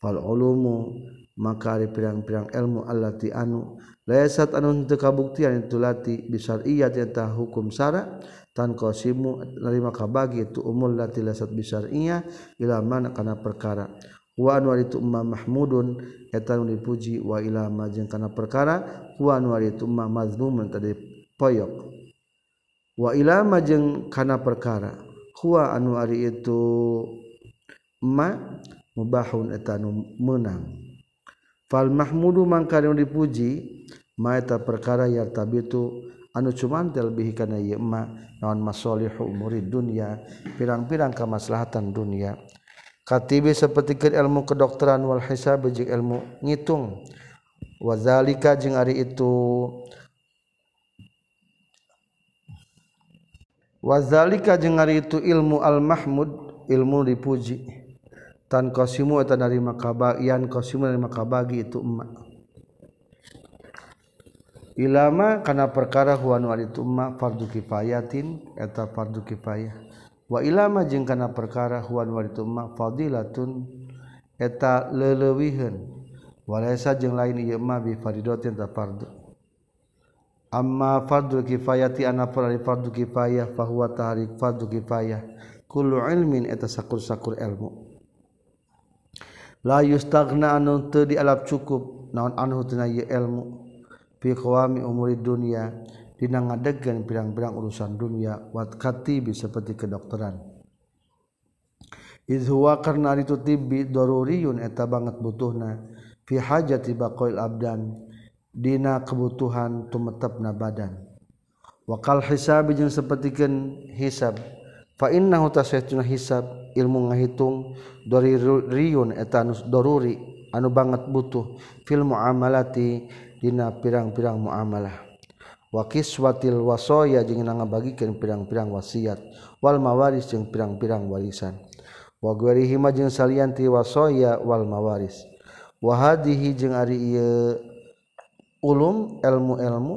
falumu maka ari pirang-pirang ilmu allati anu laysat anu teu kabuktian itu lati bisariyat eta hukum syara tan qasimu narima kabagi itu umul lati laysat bisariyah ila mana kana perkara. Wa anu itu umma mahmudun eta dipuji wa ila majeng kana perkara wa anu itu umma mazmumun tadi poyok wa ila majeng kana perkara wa anu ari itu ma mubahun etanum menang. Fal mahmudu mangka nu dipuji maeta perkara yartabitu anu cumantel bihi kana ieu ma naon masalihu umurid dunya pirang-pirang kamaslahatan dunia. Katibi sapertikeun ilmu kedokteran wal hisab jeung ilmu ngitung. Wazalika jeung ari itu wazalika jeung ari itu ilmu al mahmud ilmu dipuji. Tan kosimu eta narima kabagian kosimu narima kabagi itu emak ilama kana perkara huwa nu itu emak fardu kifayatin eta fardu kifayah. Wa ilama jeung kana perkara huwa nu itu emak fadilatun eta leulewiheun walaysa jeung lain ieu emak bi faridatin ta fardu. Amma fardu kifayati ana fardu kifayah fa huwa tahrik fardu kifayah. Kullu ilmin eta sakur-sakur ilmu la yustagna anu teu dialap cukup naon anhu tina ieu ilmu. Fi qawami umuri dunya dina ngadegkeun pirang-pirang urusan dunya wat katibi seperti kedokteran. Iz huwa karna itu tibbi daruriyun eta banget butuhna. Fi hajati baqail abdan dina kebutuhan tumetepna badan. Wakal hisab jeung sapertikeun hisab innahu tasaytuna hisab ilmu ngahitung dari riyun etanus doruri anu banget butuh fil muamalati dina pirang-pirang muamalah. Wa kiswatil wasoya jeung ngabagikeun pirang-pirang wasiat wal mawaris jeung pirang-pirang warisan. Wa gharihima jeung salian ti wasoya wal mawaris. Wa hadhihi jeung ari ieu ulum ilmu-ilmu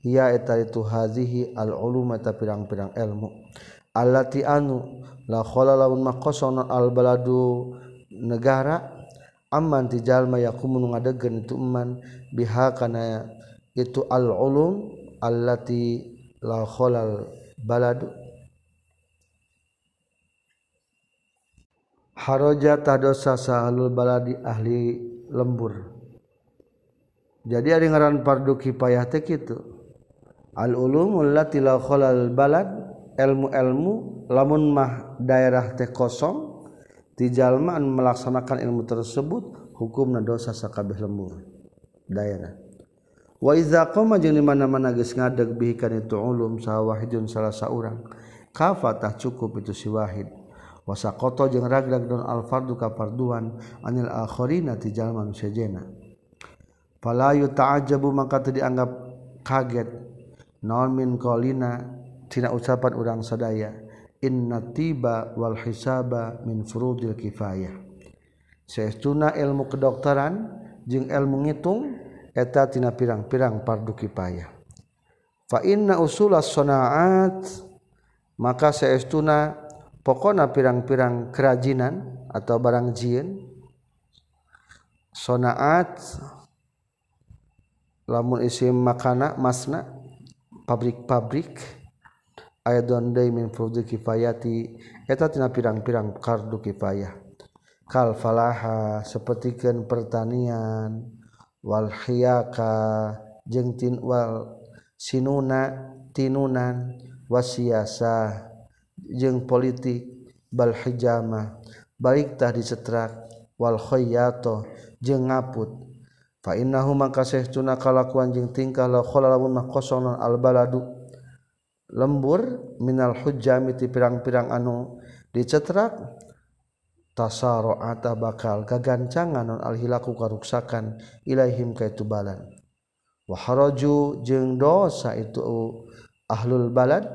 ya eta itu hazihi al ulum eta pirang-pirang ilmu allati anu la khala laun maqasana al baladu negara amman ti jalma yakumun ngadegeun itu eman biha kana itu al ulum allati la khalal baladu haraja tadosa sahalul baladi ahli lembur. Jadi ada ngaran fardu kifayah teh kitu. Al ulumul lati la khalal balad ilmu-ilmu lamun mah daerah teh kosong tijalmaan melaksanakan ilmu tersebut hukum na dosa sakabeh lembur daerah. Wa iza di mana-mana geus ngadeg bihi kana itu ulum sawahidun salah saurang. Kafatah cukup itu si wahid. Wasaqata jeung ragrag don al fardu ka farduan anil akharina ti jalma sejena fala yuta'ajjabu maka teu dianggap kaget. Non min qalina tina ucapan urang sadaya inna tiba wal hisaba min furudil kifayah. Saestuna ilmu kedokteran jeung ilmu ngitung eta tina pirang-pirang fardu kifayah. Fa inna usulas sanaat maka saestuna pokona pirang-pirang kerajinan atau barang jieun. Sonaat lamun isim makana masna pabrik-pabrik aya donday min fardhu kifayati eta tina pirang-pirang fardu kifayah. Kal falaha sapertikeun pertanian wal hiyaka jeung tin wal sinuna tinunan wasiasa jeung politik bal hijama balik tah disetrak wal khayyato jeung ngaput. Fa innahu maka sesuna kalakuan jeung tingkah la khalalamun mah kosong al baladu. lembur minal hujjami ti pirang-pirang anu dicetrak tasaroata bakal gagancangan non alhilaku karuksakan ilaihim kaitu balan waharaju jeung dosa itu ahlul balad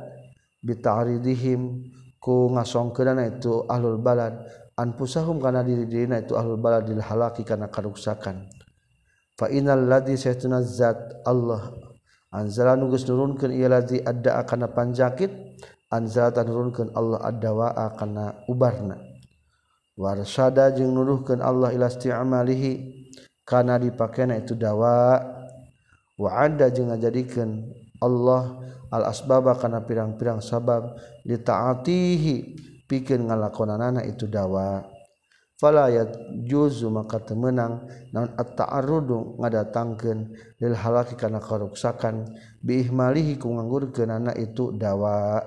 bitaridihim ku ngasongkeunana itu ahlul balad anpusahum kana diri dirina itu ahlul balad dilhalaki kana karuksakan. Fa innal ladzi saytunazat Allah anzala nugus nurunkeun ieu ladzi adda kana panjakit anzala tanurunkeun Allah addawa kana ubarna. Warsada jeung nuruhkeun Allah ila isti'malihi kana dipakena itu dawa wa adda jeung ngajadikeun Allah al asbaba kana pirang-pirang sabab ditaatihi pikeun ngalakonanana itu dawa falayat juzu maka temenang naon at-ta'arrudu ngadatangkeun lil halaki kana karuksakan bi ihmalihi ku nganggurkeunana itu dawa.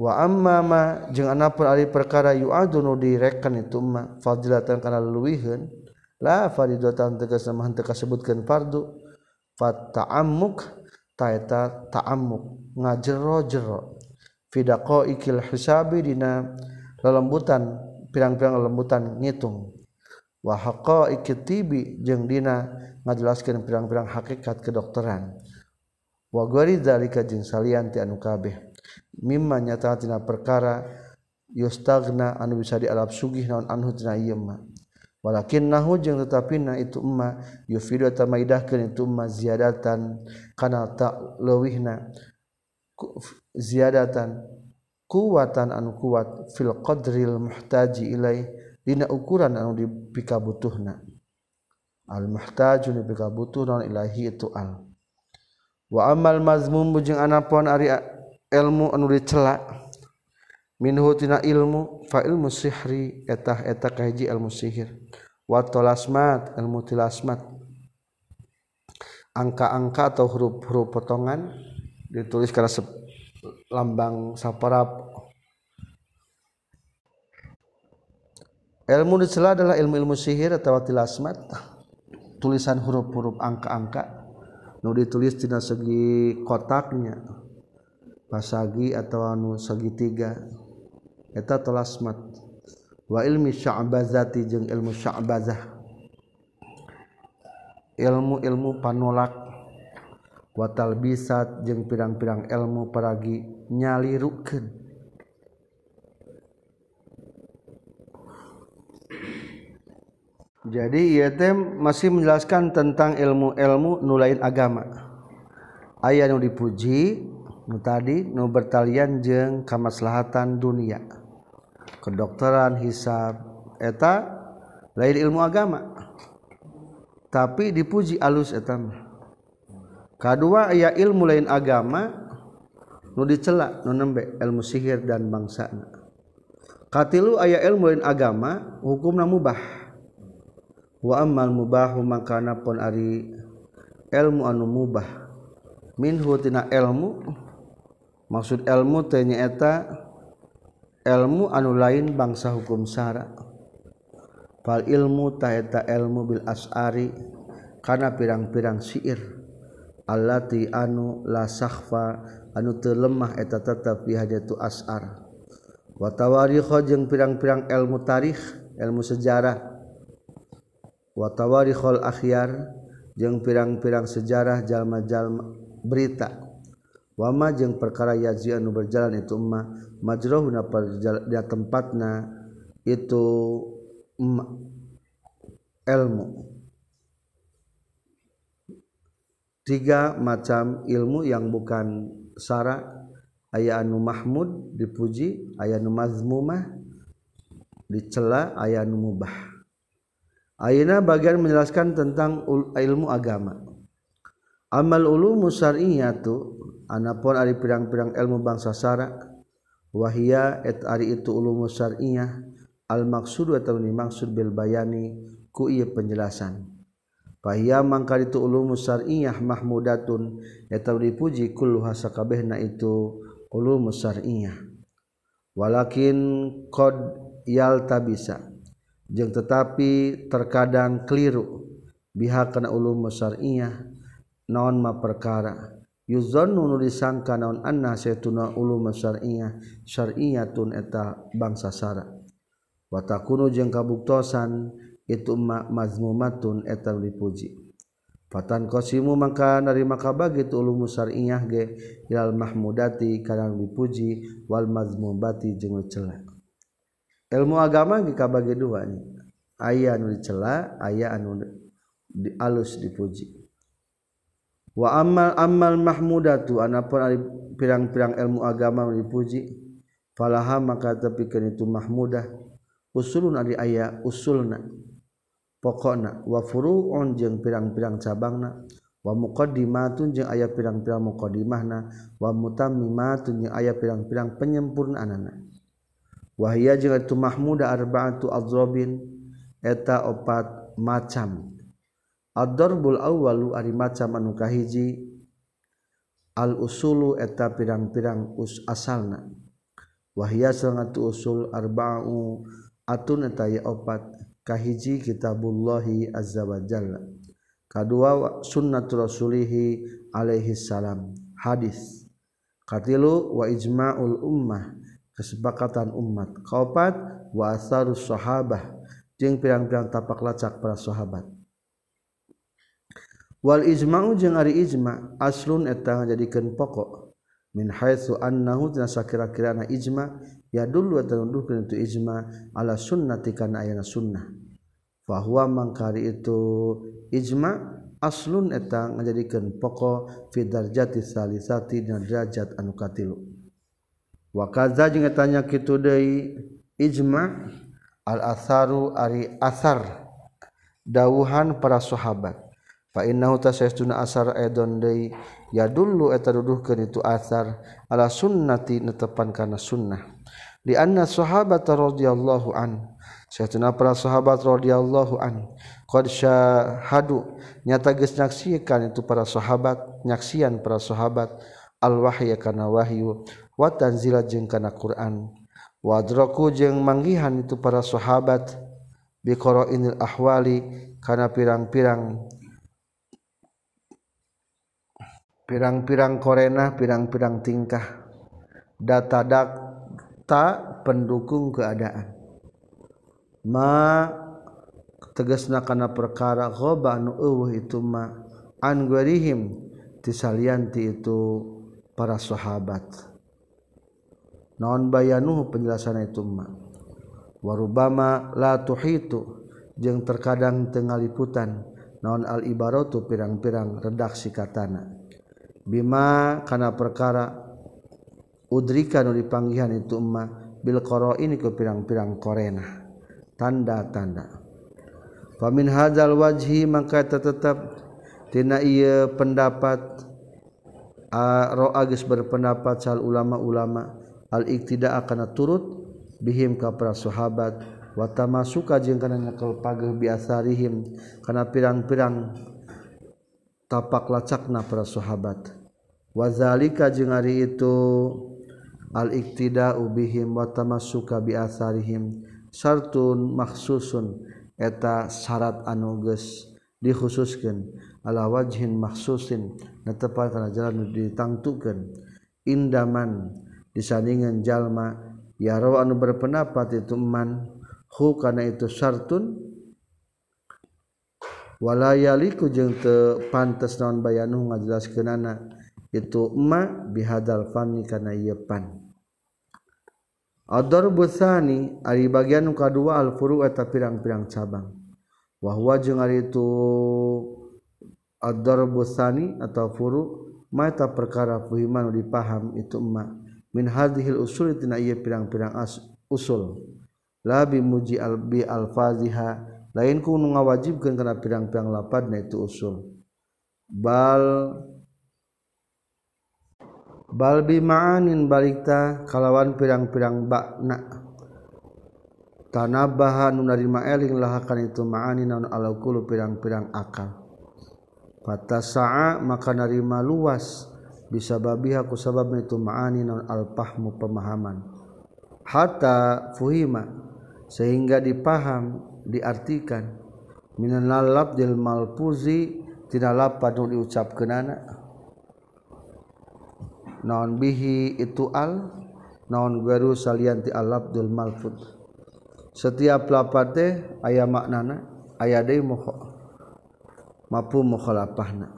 Wa amma ma jeung anapun ari perkara yu'adu nu direkan itu ma fadilatan kana leuwiheun la faridatan tegas mah teu kasebutkeun fardu fata'ammuk taeta ta'ammuk ngajero-jero. Fidaqo ikil hisabi dina lalembutan pirang-pirang lembutan ngitung. Wahaqo ikitibi jeung dina ngajelaskan pirang-pirang hakikat kedokteran. Wa gori dalika jin salian ti anu kabeh. Mimma nyata tina perkara yustagna anu bisa dialap sugih naon anhu tina ieu mah walakin nahu jeung tetapina itu emma yufidu tamaidahkeun itu emma ziyadatan kana ta leuwihna ziyadatan kuwatan anu kuat fil qadril muhtaji ilai dina ukuran anu dipikabutuhna. Al muhtaju dipikabutuhna ilahi itu al. Wa amal mazmum jeung anapun ari ilmu anu dicela. Minhu tina ilmu fa ilmu sihri etah eta kahiji ilmu sihir. Wa talasmat ilmu tilasmat. Angka-angka atau huruf-huruf potongan ditulis karena lambang saparap. Ilmu dicela adalah ilmu-ilmu sihir atau tilasmat. Tulisan huruf-huruf angka-angka. Nu ditulis tina segi kotaknya. Pasagi atau anu segitiga eta tilasmat wa ilmi sya'bazati jeung ilmu sya'bazah. Ilmu-ilmu panolak. watal bisat jeung pirang-pirang elmu paragi nyalirukeun Jadi ieu teh masih menjelaskan tentang ilmu-ilmu nu lain agama. Aya nu dipuji nu tadi nu bertalian jeung kamaslahatan dunia. Kedokteran, hisab eta lain ilmu agama. Tapi dipuji alus etam. kedua aya ilmu lain agama nu dicelak nu nembe ilmu sihir dan bangsana. Katilu aya ilmu lain agama hukumna mubah. Wa ammal mubahu makana pun ari ilmu anu mubah. Minhu tina ilmu maksud ilmu teh nyaeta ilmu anu lain bangsa hukum syara fal ilmu taeta ilmu bil asari kana pirang-pirang syair allati anu la sahfa anu teu lemah eta tetep fi hajatu asar. Wa tawarikh jeung pirang-pirang ilmu tarikh ilmu sejarah. Wa tawarikhul akhyar jeung pirang-pirang sejarah jalma-jalma berita. Wama jeung perkara yazi anu berjalan itu umma majruhuna dia tempatna itu ilmu. Tiga macam ilmu yang bukan sara. Aya anu mahmud dipuji aya anu mazmumah dicela aya anu mubah. Ayeuna bagian menjelaskan tentang ilmu agama. Amal ulu musariyatu anapun ari pirang-pirang ilmu bangsa Sara wahia et ari itu ulu musariyah al maksud atau ni maksud bil bayani ku penjelasan Fahia mangka itu ulumu syar'iyah mahmudatun eta dipuji kullu hasakabehna itu ulumu syar'iyah. Walakin qad yaltabisa jeung tetapi terkadang keliru biha kana ulumu syar'iyah naon ma perkara yuzannu disangka naon anna saytuna ulumu syar'iyah syar'iyatun eta bangsa sara. Wa takunu jeung kabuktosan itu mazmumatun etan dipuji Fatan qsimu maka narima kaba gitu ulu musariyah ge ilal mahmudati kana dipuji wal mazmumati jeung cela. Ilmu agama ge kabagi dua nya. Aya anu dicela, aya anu di alus dipuji. Wa amal amal mahmudatu anapun pirang-pirang ilmu agama dipuji falaha maka tapi itu mahmudah usulun ari aya usulna pokokna wa furu'un jeung pirang-pirang cabangna wa muqaddimatun jeung aya pirang-pirang muqaddimahna wa mutammimatun jeung aya pirang-pirang penyempurnaanana. Wa hiya jeung itu mahmuda arba'atu adzrabin eta opat macam. Ad-darbul awwalu ari macam anu kahiji al usulu eta pirang-pirang us asalna. Wa hiya sangatu usul arba'u atun eta ya opat kahiji kitabullahi azza wa jalla kadua sunnat rasulihi alaihi salam. Hadis. Katilu wa ijma'ul ummah. Kesepakatan umat. Kaopat wa asarus sahabah. Jeung pirang-pirang tapak lacak para sahabat. Wal ijma'u jeung ari ijma aslun eta ngajadikeun pokok. Min haitsu annahu tina sakira-kirana ijma ya dulu tundukkan itu ijma ala sunnati kana ayana sunnah. Bahwa mangkari itu ijma aslun eta ngajadikeun pokok fi darjati salisati dina derajat anu katilu. Wa kadza jeung eta nya kitu deui ijma al asaru ari asar dawuhan para sahabat. Fa innahu tasaytuna asar aidon deui ya dulu eta duduhkeun itu asar ala sunnati netepan kana sunnah. Di anna sahabat radhiyallahu an. Sayyidina para sahabat radhiyallahu an. Qad syahadu. Nyata geus itu para sahabat nyaksian para sahabat. Al wahya kana wahyu wa tanzila jeung kana Quran. Wa adraku jeung manggihan itu para sahabat. Bi qara'inil ahwali kana pirang-pirang. Pirang-pirang korena pirang-pirang tingkah. Data tak pendukung keadaan. Ma tegasna kana perkara khoba nu eueuh itu ma an gwarihim tisalianti itu para sahabat. Naon bayanu penjelasan itu ma? Warubama la tuhitu jeung terkadang teu ngaliputan. Naon al ibaratu pirang-pirang redaksi katana. Bima kana perkara udrika nu dipanggihan itu emma bil qara ini ke pirang-pirang korena tanda-tanda. Famin hadzal wajhi maka tetap tina ieu pendapat ro agis berpendapat sal ulama-ulama al iktida akan turut bihim ka para sahabat wa tamasuka jeung kana nyekel pageuh biasarihim kana pirang-pirang tapak lacakna para sahabat. Wazalika jeung ari itu al-iktida ubihim bi biasarihim sartun maksusun eta syarat anuges dikhususkan ala wajhin maksusin netepan kana jalan ditangtukeun. Indaman disandingan jalma. Ya rawa anu berpendapat itu man hu kana itu syartun. Walayaliku jeung teu pantes naon bayanu ngajelaskeunana. Itu ma bihadal fanni kana ieu pan. Ador busani ari bagian nuka dua alfuru eta pirang-pirang cabang. Wahwa jeung ari itu ador busani atau furu mata perkara fuhiman dipaham itu emak min hadhil usul tina ieu pirang-pirang usul. Labi muji albi alfaziha lain ku nu ngawajibkeun kana pirang-pirang lapad na itu usul. Bal balbi maanin balikta kalawan pirang-pirang bakna. Tanabaha nu narima eling lahakan itu maani naon alaqulu pirang-pirang akal. Fatasaa maka narima luas. Bisa babiha ku sabab itu maani naon alpahmu pemahaman. Hatta fuhima sehingga dipaham diartikan. Minan lalab dil malpuzi tidak lapad nu diucapkeun anak naon bihi itu al? Naon garu salianti al abdul malfud? Setiap lapat teh aya maknana aya deui mampu mukhalafahna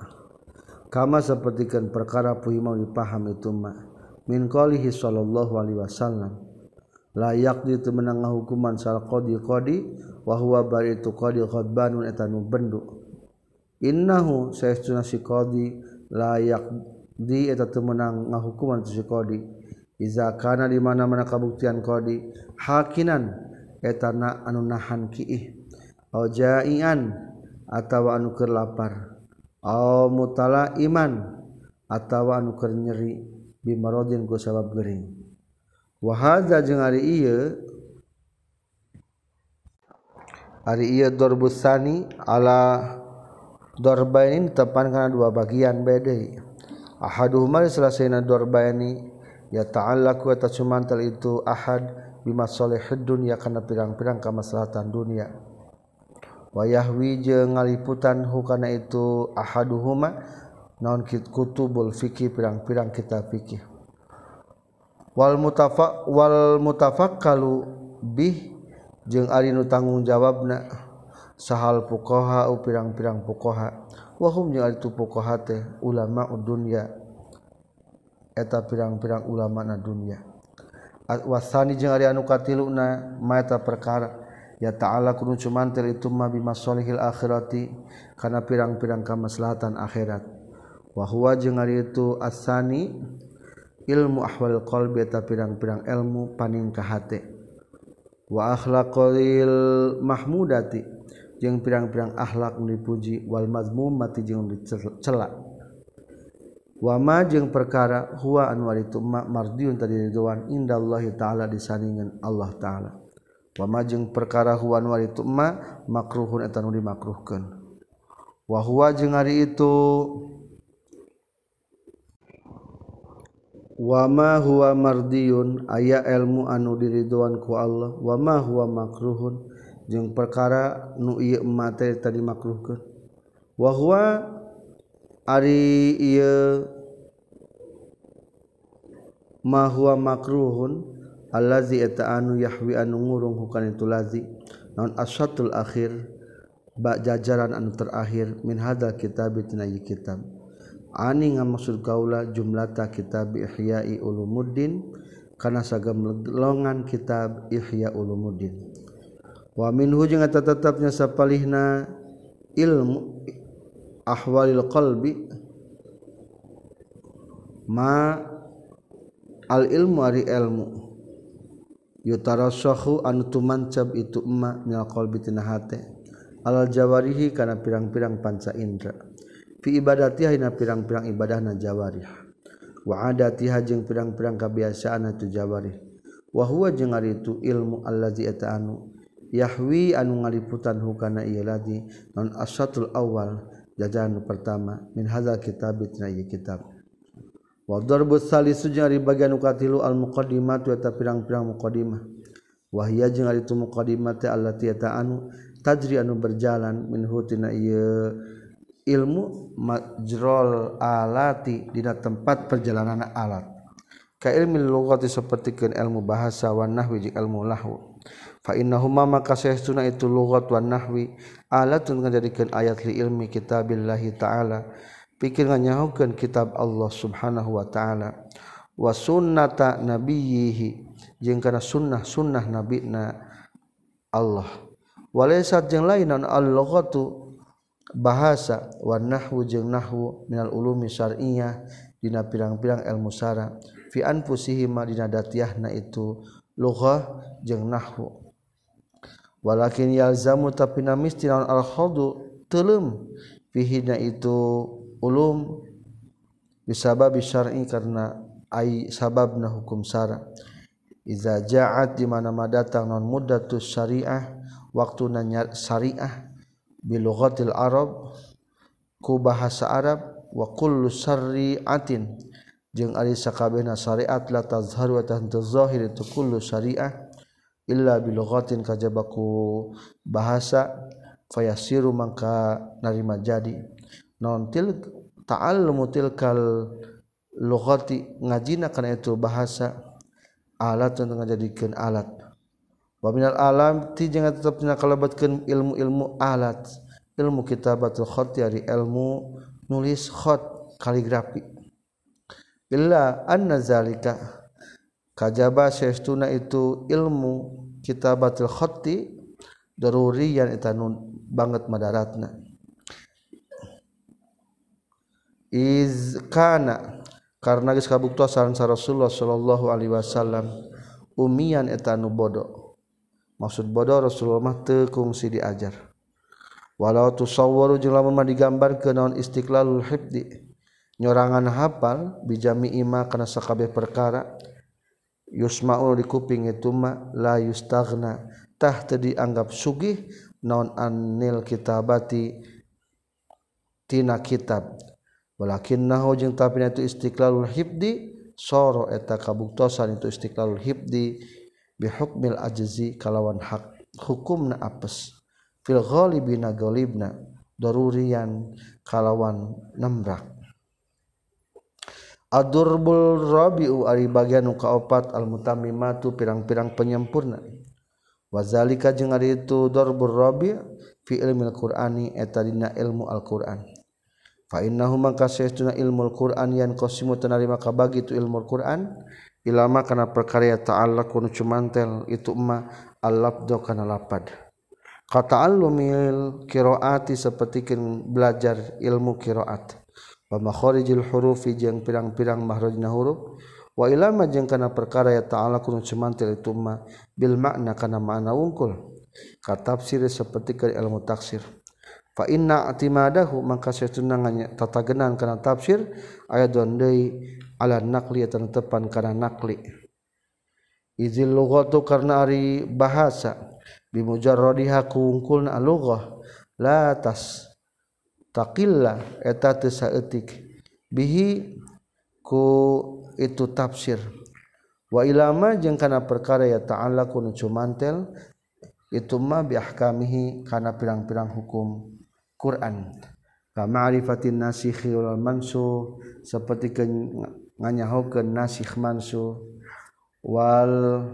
kama sapertikeun perkara puhi mau dipaham itu mah min qalihi sallallahu alaihi wasallam. Layak di menang hukuman sal qadi qadi wa huwa bari itu qadi khadbanun eta nu bendu. Innahu saestuna si qadi layak di eta teu meunang ngahukuman si qadi. Iza kana di mana-mana kabuktian qadi hakinan eta na anu nahan kiih. Au jaian atawa anu keur lapar. Au mutala iman atawa anu keur nyeri. Bimarodin ku sabab gering. Wa hadza jeung ari ieu ari ieu dorbusani ala dorbainin tepan kana dua bagian beda ahaduhuma salasina dorbani ya ta'ala ku eta cumantel itu ahad bima solehid dunya kana pirang-pirang kamaslahatan dunia. Wa yahwi jeung ngaliputan hukana itu ahaduhuma naon kutubul fikih pirang-pirang kita fikih. Wal mutafa wal mutafakkalu bih jeung ari nu tanggung jawabna sahal u pirang-pirang pukoha. wahum jeung ari fuqaha teh ulama dunya eta pirang-pirang ulama na dunya wasani jeung ari anu katiluna maeta perkara. Ya ta'ala kunu cumantir itu ma bimasolihil akhirati kana pirang-pirang kamaslahatan akhirat. Wa huwa jeung ari itu asani ilmu ahwal qalbi eta pirang-pirang ilmu paning ka hate wa akhlaqil mahmudati. jeung pirang-pirang akhlak dipuji wal mazmum mati jeung dicela. Wama jeung perkara huwa anu itu ma mardiun tadi ridwan indallahi taala disandingan Allah taala. Wama jeung perkara huwa anu itu ma makruhun eta nu dimakruhkeun. Wa huwa jeung ari itu wama huwa mardiun aya ilmu anu diridwan ku Allah wama huwa makruhun jeung perkara nu ieu mate tadi makruhkeun. Wa huwa ari ieu ma huwa makruhun allazi eta anu yahwi anu ngurung hukana itu lazi. Naon asyatul akhir ba jajaran anu terakhir min hadal kitab tina kitab. Ani ngamaksud kaula jumlata kitab Ihya'i Ulumuddin kana sagam longan kitab Ihya Ulumuddin wa minhu hujung eta tetapnya sapalihna ilmu ahwalil qalbi ma al ilmu ari ilmu yutarassahu anu tumancab itu emma minal qalbi tina hate. Al jawarihi kana pirang-pirang panca indra. Fi ibadatiha hina pirang-pirang ibadahna jawarih. Wa adatiha jeung pirang-pirang kabiasaan tu jawarih. Wa huwa jeung ari itu ilmu allazi ata'anu Yahwi anu ngaliputan hukana ieu ladi. Non asatul awal jajahan pertama min hadzal kitab tina ieu kitab. Wa darbu salisu jeung ari bagian katilu al muqaddimah eta pirang-pirang muqaddimah. Wahya jeung ari tu muqaddimati allati eta anu tajri anu berjalan min hutina ieu ilmu majrol alati dina tempat perjalanan alat. Ka ilmi lughati sapertikeun ilmu bahasa wa nahwi jeung ilmu lahwu fainahuma maka saestuna itu lugat wan nahwi alatun ngajadikeun ayat li ilmi kitabillahi ta'ala pikir nganyahokeun kitab Allah subhanahu wa ta'ala wa sunnata nabiyhi jeung kana sunnah-sunnah nabina Allah. Walaysa jeung lain an al-lughatu bahasa wan nahwu jeung nahwu minal ulumi syar'iyyah dina pirang-pirang ilmu syara fi anfusihima dina datiahna itu lughah jeung nahwu. walakin yalzamu tapi namis tinaun al khadu telem. Fihina itu ulum bisabab syar'i karena ai sababna hukum syara. Iza ja'at di mana datang non muddatus syariah waktu nanya syariah bilughatil arab ku bahasa arab wa kullu syari'atin. Jeung ari sakabehna syariat la tazharu wa tadzahir itu kullu syariah. illa bilughatin kajaba ku bahasa fayasiru mangka narima jadi. Nontil ta'allumu tilkal lughati ngajina kana itu bahasa alat untuk ngajadikeun alat. Wa minal alam ti jeung tetepna kalabatkeun ilmu-ilmu alat. Ilmu kitabatul khot ari ilmu nulis khot kaligrafi. Illa anna zalika kajba seestuna itu ilmu kita batil khoti daruriyan eta nun banget madaratna. Iz kana karena geus kabuktosan sa Rasulullah sallallahu alaihi wasallam umian eta nu bodoh. Maksud bodoh Rasulullah mah teu kungsi diajar. Walau tusawwaru jeung lamun mah digambarkeun naon istiqlalul hibdi nyorangan hafal bijami ima kana sakabeh perkara yusmaul di kuping itu ma la yustagna. Tah tadi anggap sugih non anil kitabati tina kitab. Walakin nahu jeung tapina itu istiqlalul hibdi soro eta kabuktosan itu istiqlalul hibdi bihukmil ajzi kalawan hak. Hukumna apes. Fil ghalibina ghalibna darurian kalawan nembrak Adurbul Rabiu ari bagian nu kaopat al mutammimatu pirang-pirang penyempurna. Wazalika jeung ari itu darbur rabi fi ilmil Qur'ani eta dina ilmu Al-Qur'an. Fa innahu mangka saestuna ilmul Qur'an yan qasimu tanarima kabagi tu ilmu Qur'an ilama kana perkara ta'ala kunu cumantel itu ma al-labdu kana lapad. Kata al-lumil kiroati seperti belajar ilmu kiroat wa makharijil hurufi jeung pirang-pirang mahrajna huruf. Wa ilama jeung kana perkara ya ta'ala kunu cumantel itu ma bil makna kana makna wungkul. Ka tafsir sapertikeun ilmu tafsir fa inna atimadahu maka satunangannya tata genan kana tafsir ayat deui ala naqli tan tepan kana naqli izil lughatu karna ari bahasa bi mujarradiha kungkulna lughah la tas taqillah eta teu saeutik. Bihi ku itu tafsir. Wa ilama jeung kana perkara ya ta'ala kunu cumantel itu ma bi ahkamihi kana pirang-pirang hukum Quran. Ka ma'rifatin nasikhi wal mansuh saperti nganyahokeun nasikh mansuh wal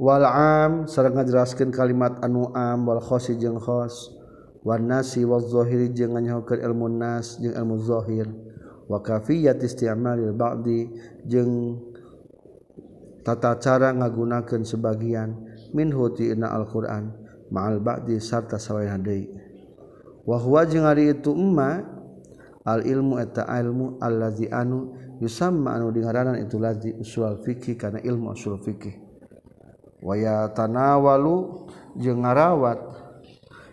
wal am sareng ngajelaskeun kalimat anu am wal khosi jeung khos. Wan nasi wal zahiri jeung nganyahokeun ilmu nas jeung ilmu zahir wa kafiyat isti'malil ba'di jeung tata cara ngagunakeun sebagian. Min hutina Al-Qur'an ma'al ba'di sarta sawayana deui. Wa huwa jeung ari itu emma al ilmu eta ilmu allazi anu yusamma anu dingaranan itu lazi usul fikih kana ilmu usul fikih. waya tanawalu jeung ngarawat.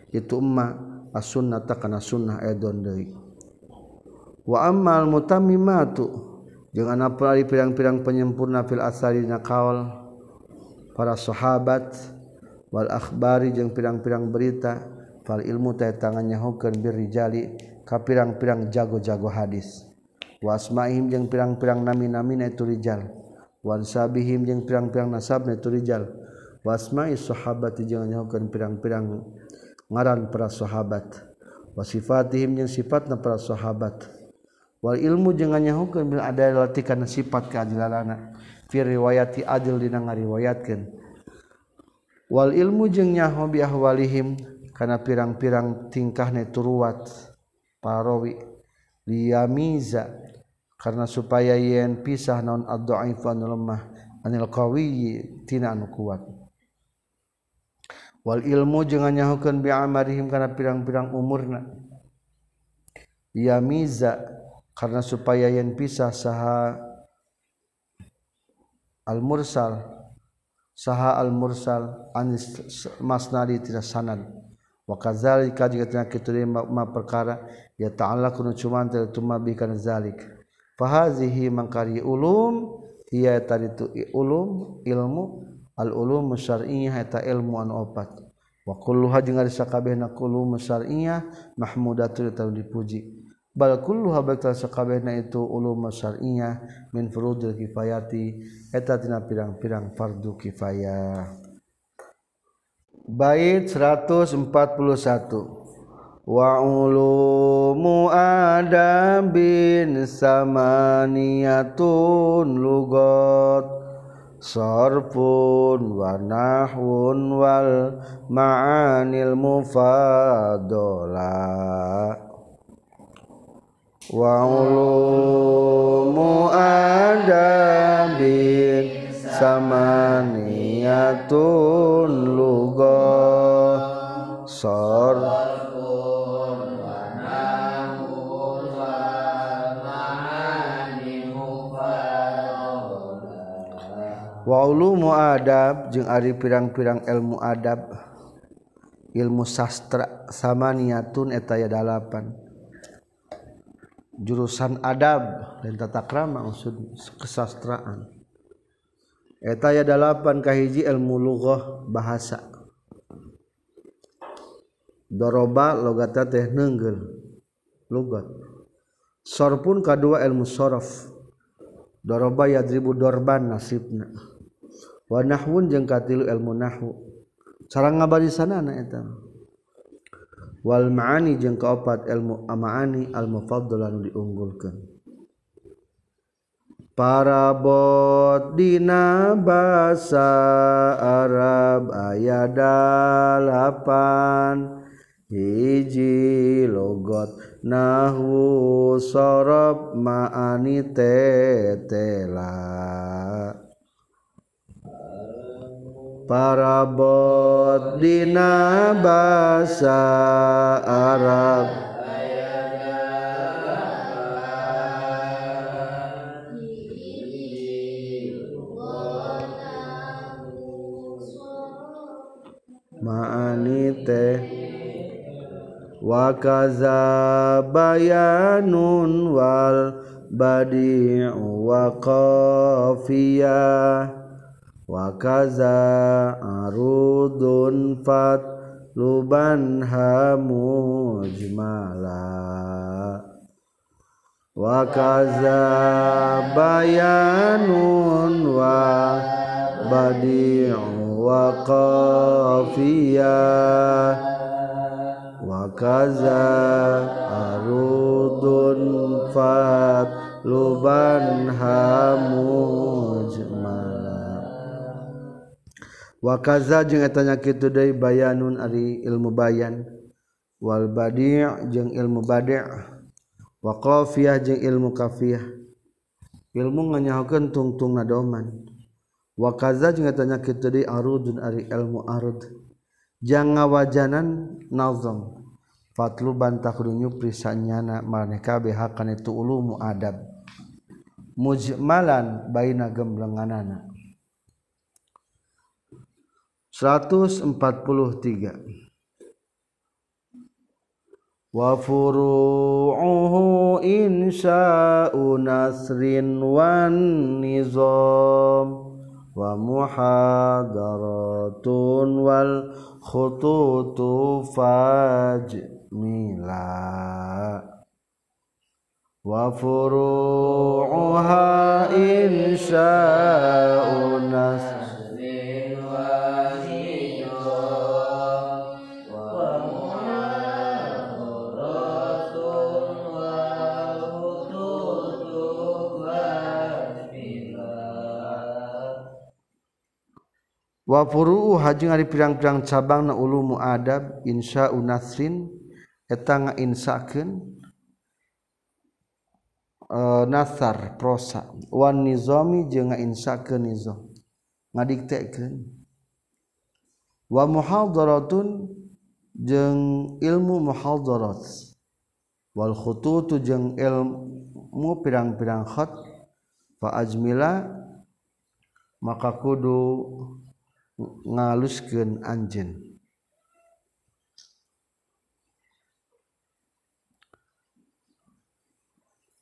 Itu emma as-sunnata kana sunnah edon deui. Wa ammal mutammimatu jeung anapun ari pirang-pirang penyempurna fil asari na kaul para sahabat wal akhbari jeung pirang-pirang berita fal ilmu teh tangannya hokeun birrijali ka pirang-pirang jago-jago hadis. Wasmaihim jeung pirang-pirang nami-nami na itu rijal. wansabihim jeung pirang-pirang nasab niturijal wasma'i sahabati jeung nyahukeun pirang-pirang ngaran para sahabat. Wasifatihim jeung sifatna para sahabat. Wal ilmu jeung nyahukeun bil adalati kana sifat keadilanana. Fi riwayati adil dina ngariwayatkeun. Wal ilmu jeung nyaho bi ahwalihim kana pirang-pirang tingkah neturuat para rawi liyamiza. Karena supaya yen pisah non addoifan lemah anil qwiyitina kuat. Wal ilmu jenganyahukan biamarihim karena pirang-pirang umurna. Yamiza karena supaya yen pisah saha almursal, saha al mursal anis masnadi tidak sanad. Wa kadzalika jika kitu ma perkara ya ta'ala kunu cuman tu bi kana zalik fahazihi mangkari ulum ia tadi tu ulum ilmu al ulum syar'iyyah eta ilmu anu opat. Wa kulluha jeung ari sakabehna ulum syar'iyyah mahmudatun dipuji. Bal kulluha bakal sakabehna itu ulum syar'iyyah min furudil kifayati eta tina pirang-pirang fardu kifayah. Bait 141 wa ulumu adabin samaniyatun lugot sorfun wa nahwun wal ma'anil mufadola. Wa ulumu adabin samaniyatun lugah sor waulu muadab jeung ari pirang-pirang ilmu adab ilmu sastra sama niatun etaya dalapan jurusan adab dan tata krama maksud kesastraan. Etaya dalapan kahiji ilmu lughah bahasa. Doroba logata teh nenggel lugat. Sorpun kedua ilmu sorof. Doroba yadribu dorban nasibna. Wanahun jeung katilu ilmu nahwu. Cara ngabarisanana eta. Wal maani jeung kaopat ilmu amaani al mufaddalan diunggulkeun. Parabot dina basa Arab aya dalapan. Hiji logot nahwu sorob maani tetela parabot dina basa Arab. Ma'ani teh wa kaza bayanun wal badi'u wa qafiyah wakaza arudun fat luban hamujmala wakaza bayanun wa badi'u wa qafiyah wakaza arudun fat luban hamujmala wakaza jeung etanya kitu deui bayanun ari ilmu bayan. Wal badi' jeung ilmu badi' wa qafiyah jeung ilmu kafiyah. Ilmu nganyahokeun tungtungna doman wa kaza jeung etanya kitu deui arudun ari ilmu arud. Jangan wajanan nazam fatlu bantah kudu nyupri sanyana maraneh kabeh hakan itu ulumu adab mujmalan baina gemblenganana. 143 wa furu'uhu insya'u nasrin wan nizam. Wa muhadaratun wal khututu fajmila. Wa furu'uha insya'u nasrin wafuru hajeng ari pirang-pirang cabang na ulu muadab insya unasrin etang insakeun uh, eh, nasar prosa. Wan nizami jeung ngainsakeun nizam ngadiktekeun. Wa muhadharatun jeung ilmu muhadharat. Wal khututu jeung ilmu pirang-pirang khat fa ajmila maka kudu ngaluskeun anjeun.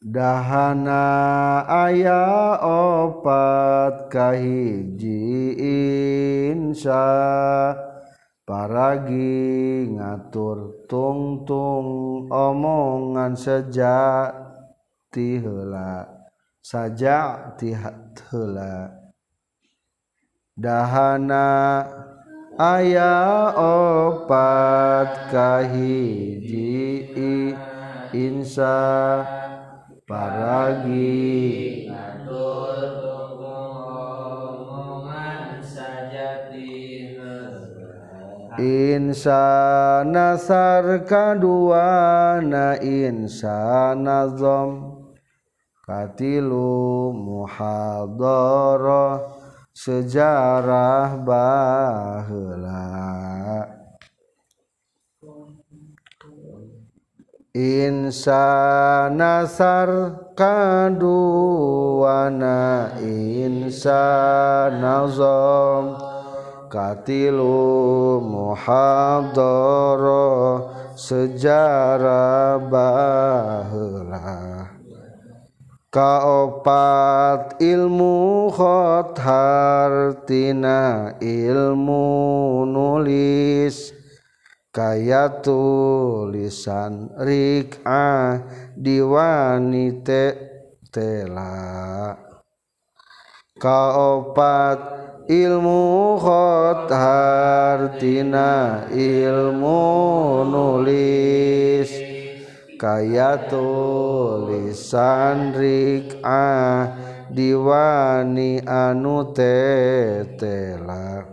Dahana aya opat kahiji insya paragi ngatur tungtung omongan sejak tihela saja tihat heula dahana aya opat kahiji insa paragi. Insa nasar kadua na insa nazom katilu muhadoroh sejarah baheula Insa nasar kaduana insa nazom katilu muhadara sejarah baheula kaopat ilmu khot hartina ilmu nulis. Kaya tulisan rik'ah diwanite tela. Kaopat ilmu khot hartina ilmu nulis kayatu lisanrik ah diwani anu tetela.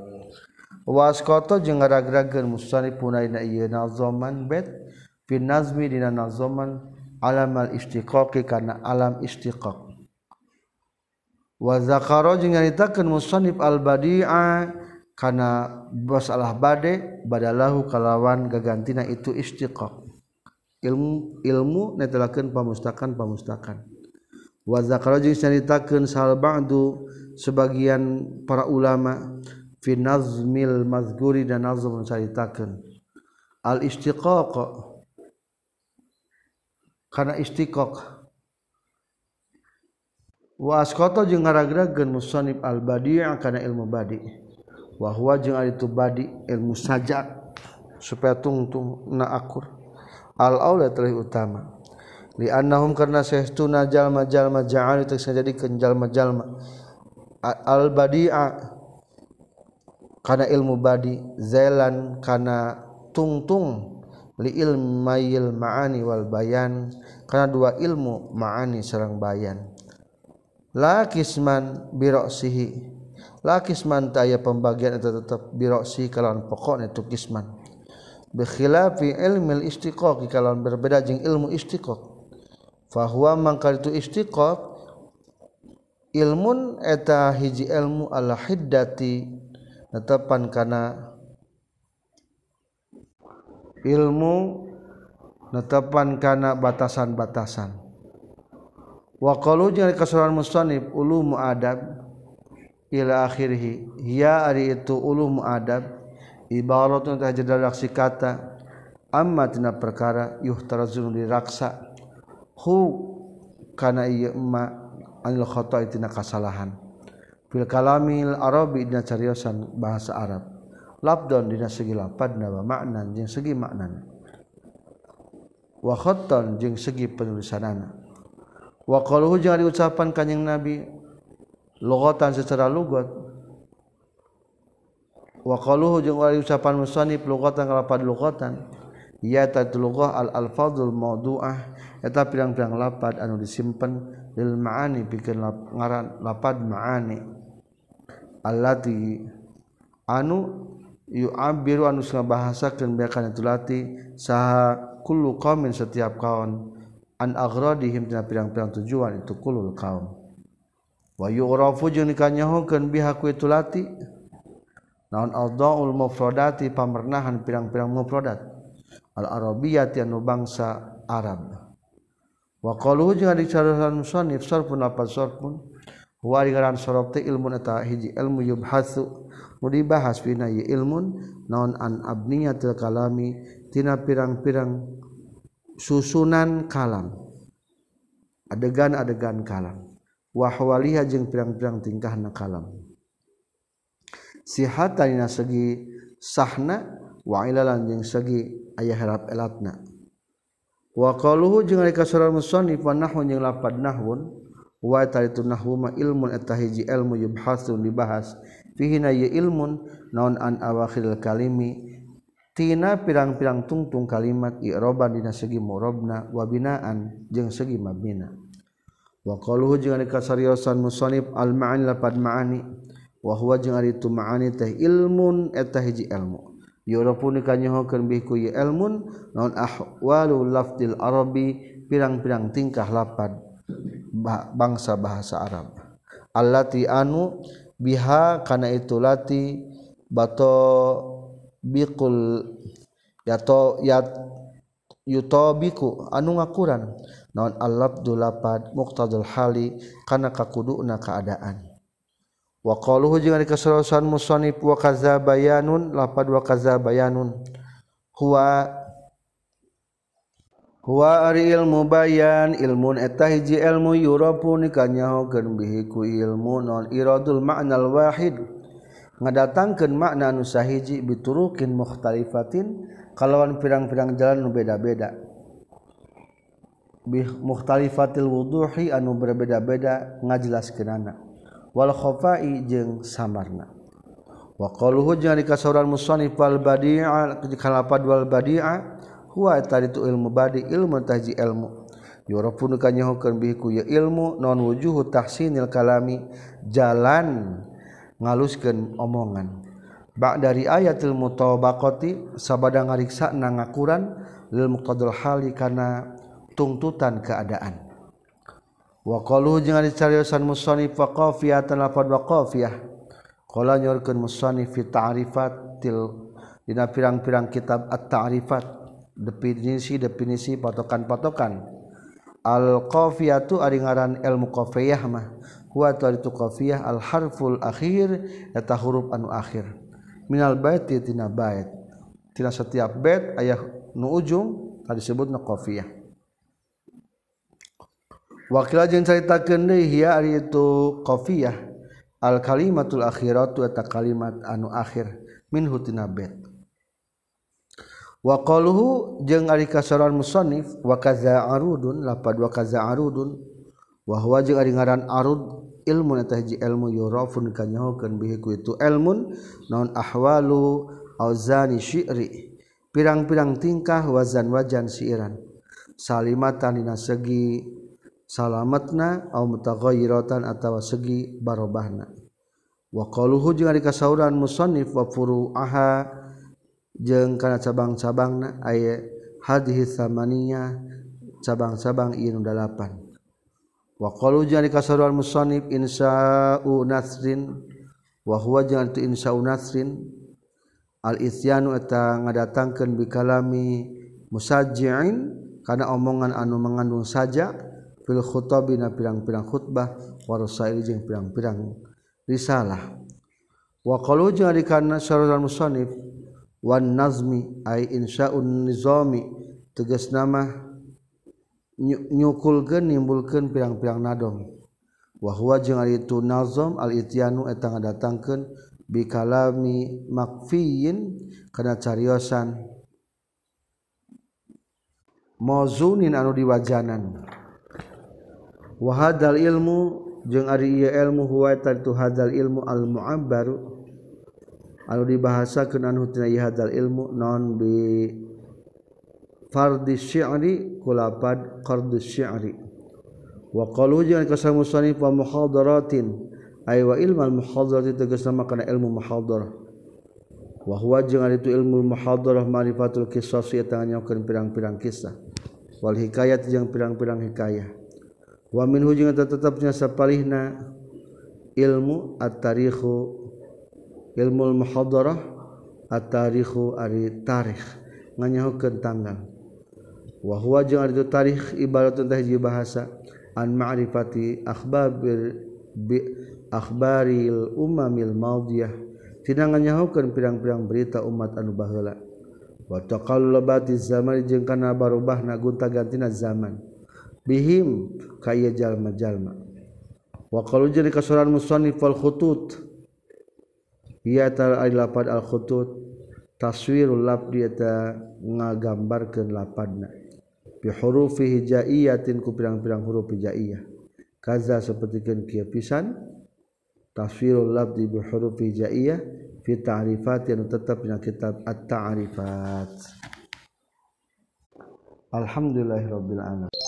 Waskoto jeung ngarag-rageun musanifun aina ieu nazoman bet fi nazmi dina nazoman alam al istiqaqi kana alam istiqaq. Wa zakara jeung nyaritakeun musanif al badi'a kana masalah bade badalahu kalawan gagantina itu istiqaq. Ilmu ilmu netelakeun pamustakan pamustakan wa zakara jeung nyaritakeun sal ba'du sebagian para ulama fi nazmil mazguri dan nazm menceritakan al istiqaq. Karena istiqaq. Wa asqata jeung ngaragrageun musannif al badi' kana ilmu badi. Wa huwa jeung ari badi ilmu sajak supaya tungtung na akur al-aula terlebih utama. Li annahum karena saestuna jalma-jalma ja'al itu jadi jalma-jalma. Al-badi'a kana ilmu badi zailan kana tungtung li ilmayil ma'ani wal bayan karena dua ilmu ma'ani serang bayan. La kisman biroksihi la kisman taya pembagian itu tetap biroksi kalawan pokoknya itu kisman. Bikhilafi ilmil istiqaq. Kalawan berbeda jeng ilmu istiqaq. Fahuwa mangkal itu istiqaq ilmun eta hiji ilmu ala hiddati. Netepan karena ilmu netepan karena batasan-batasan. Wa qalu jeung kasuran musannif ulumu adab ila akhirih. Ya ari itu ulumu adab ibaratun tajdalaksi kata. Amma tina perkara yuhtarazun diraksa. Hu kana ieu ma anil khata'i tina kasalahan. Fil kalamil arabi dina cariosan bahasa Arab. Labdon dina segi lapadna wa maknan jeung segi maknana wa khattan jeung segi penulisanana wa qaluhu jeung diucapan kanjing nabi. Lugatan secara lugat wa qaluhu jeung diucapan musannif lugatan kalapad lugatan ya tatlughah al alfadul mawdu'ah eta pirang-pirang lapad anu disimpen lil ma'ani pikeun ngaran lapad ma'ani. Allati anu yu'abbiru anu ngabahasakeun beakan itu lati saha kullu qaumin setiap kaum an aghradihim tina pirang-pirang tujuan itu kulul kaum. Wa yu'rafu jeung dikanyahokeun biha ku itu lati naon aldaul mufradati pamernahan pirang-pirang mufradat. Al arabiyyati anu bangsa Arab. Wa qaluhu jeung dicarasan musannif sarfun apa sarfun? Waran sorobte ilmu ta hiji ilmu yubhasu mu dibahas pina ye ilmun naon an abniyatil kalami tina pirang-pirang susunan kalam. Adegan-adegan kalam. Wahwaliha jeung pirang-pirang tingkahna kalam sihatna segi sahna wailalan jeung segi ayah harap elatna. Wa qaluhu jeung ari surah musannif nahun jeung lapad nahwun wa taritu nahwu ilmun eta hiji ilmu yubhasun dibahas. Fihi na ya ilmun naon an awakhiril kalimi tina pirang-pirang tungtung kalimat i'roban dina segi murabna wa binaan jeung segi mabina. Wa qaluhu jeung ari kasariosan musannif al ma'ani lapad ma'ani wahwa jeung ari tu maani teh ilmun eta hiji ilmu. Pun dikanyahokeun bihku ye ilmun naon ahwalu lafdil arabi pirang-pirang tingkah lapad bangsa bahasa Arab. Allati anu biha kana itu lati bato biqul yato yat yutobiku anu ngakuran. Naon al-labdu lapad muqtadul hali kana kakuduna keadaan. waqaluhu jeung ari kasarosan musannif wa kazabayanun. Lapad wa kazabayanun. Huwa huwa ari ilmu bayan. Ilmun eta hiji ilmu yurapu nikanyahokeun bihi ku ilmu non iradul ma'nal wahid. Ngadatangkeun makna nu sahiji biturukin mukhtalifatin kalawan pirang-pirang jalan nu beda-beda. Bi mukhtalifatil wuduhi anu berbeda-beda ngajelaskeunana. Wal khafai jeung samarna. Wa qaluhu jeung dikasauran musannif wal badi'a kalapad wal badi'a huwa tadi itu ilmu badi ilmu taji ilmu yurafun kanyahokeun bihiku ya ilmu non wujuhu tahsinil kalami jalan ngaluskeun omongan. Bak dari ayatil mutabaqati sabada ngariksa na ngakuran lil muqtadil hali kana tungtutan keadaan Waqalu jeung ari cariosan musannif wa qafiyah tan lafal wa qafiyah. Qala nyorkeun musannif fi ta'rifatil dina pirang-pirang kitab at-ta'rifat definisi definisi patokan-patokan. Al-qafiyatu ari ngaran ilmu qafiyah mah huwa taritu qafiyah al-harful akhir eta huruf anu akhir. Minal baiti tina bait. Tina setiap bait ayah nu ujung tadi disebutna qafiyah. wakil jeung caritakeun deui hiya ari itu qafiyah al kalimatul akhiratu eta kalimat anu akhir minhu tina bet. Wa qaluhu jeung ari kasaran musannif wa kaza arudun lapad wa kaza arudun wa huwa jeung ari ngaran arud ilmu eta hiji ilmu yurafun kanyahokeun bihi ku itu ilmun naon ahwalu auzani syi'ri pirang-pirang tingkah wazan wajan siiran salimatan dina segi salamatna au mutaghayyiratan atawa segi barobahna. Wa qaluhu jeung ari kasauran musannif wa furu'aha jeung kana cabang-cabangna aya hadhihi samania cabang-cabang ieu dalapan. Wa qalu jeung ari kasauran musannif insa'u nasrin wa huwa jeung tu insa'u nasrin al isyanu eta ngadatangkeun bikalami musajji'in kana omongan anu mengandung sajak fil khutabina pirang-pirang khutbah warasail jeung pirang-pirang risalah. Wa qalu jeung ari kana syarhul musannif wan nazmi ai insya'un nizami. Tegas nama nyukulkeun nimbulkeun pirang-pirang nadom wa huwa jeung ari itu nazam al ityanu eta ngadatangkeun bi kalami makfiyin kana cariosan mauzunin anu diwajanan. wahadal ilmu jeung ari ieu ilmu huwa taritu hadal ilmu al mu'abbaru anu dibahasakeun anu tina iya hadal ilmu non bi fardi syi'ri kulapad qardu syi'ri. Wa qalu jeung kasamu sanif wa muhadaratin ay wa ilmal muhadarati tegasna kana ilmu muhadarah. Wa huwa jeung itu ilmu muhadarah ma'rifatul qisas eta nyaokeun pirang-pirang kisah. Wal hikayat jeung pirang-pirang hikayah. wamin hu tetapnya sapalihna ilmu at-tarikhu ilmu al-muhadarah at-tarikhu ari tarikh nganyahukeun tanggal. Wa huwa jeung ari tarikh ibaratun tah hiji bahasa an ma'rifati akhbabir bi akhbaril umamil maudiyah tina nganyahukeun pirang-pirang berita umat anu baheula. Wa taqallubatiz zaman jeung kana barubahna gunta-gantina zaman. Bihim kaya jalma-jalma. Wa qalu jadi kasuran musannif wal khutut lapad al-khutut taswirul lab dieta ngagambarkeun lapadna bi hurufi hijaiyatin ku pirang-pirang huruf hijaiyah. Kaza sapertikeun kieu pisan taswirul lab bi huruf hijaiyah fi ta'rifat yang tetap dina kitab at-ta'rifat. Alhamdulillahirabbil alamin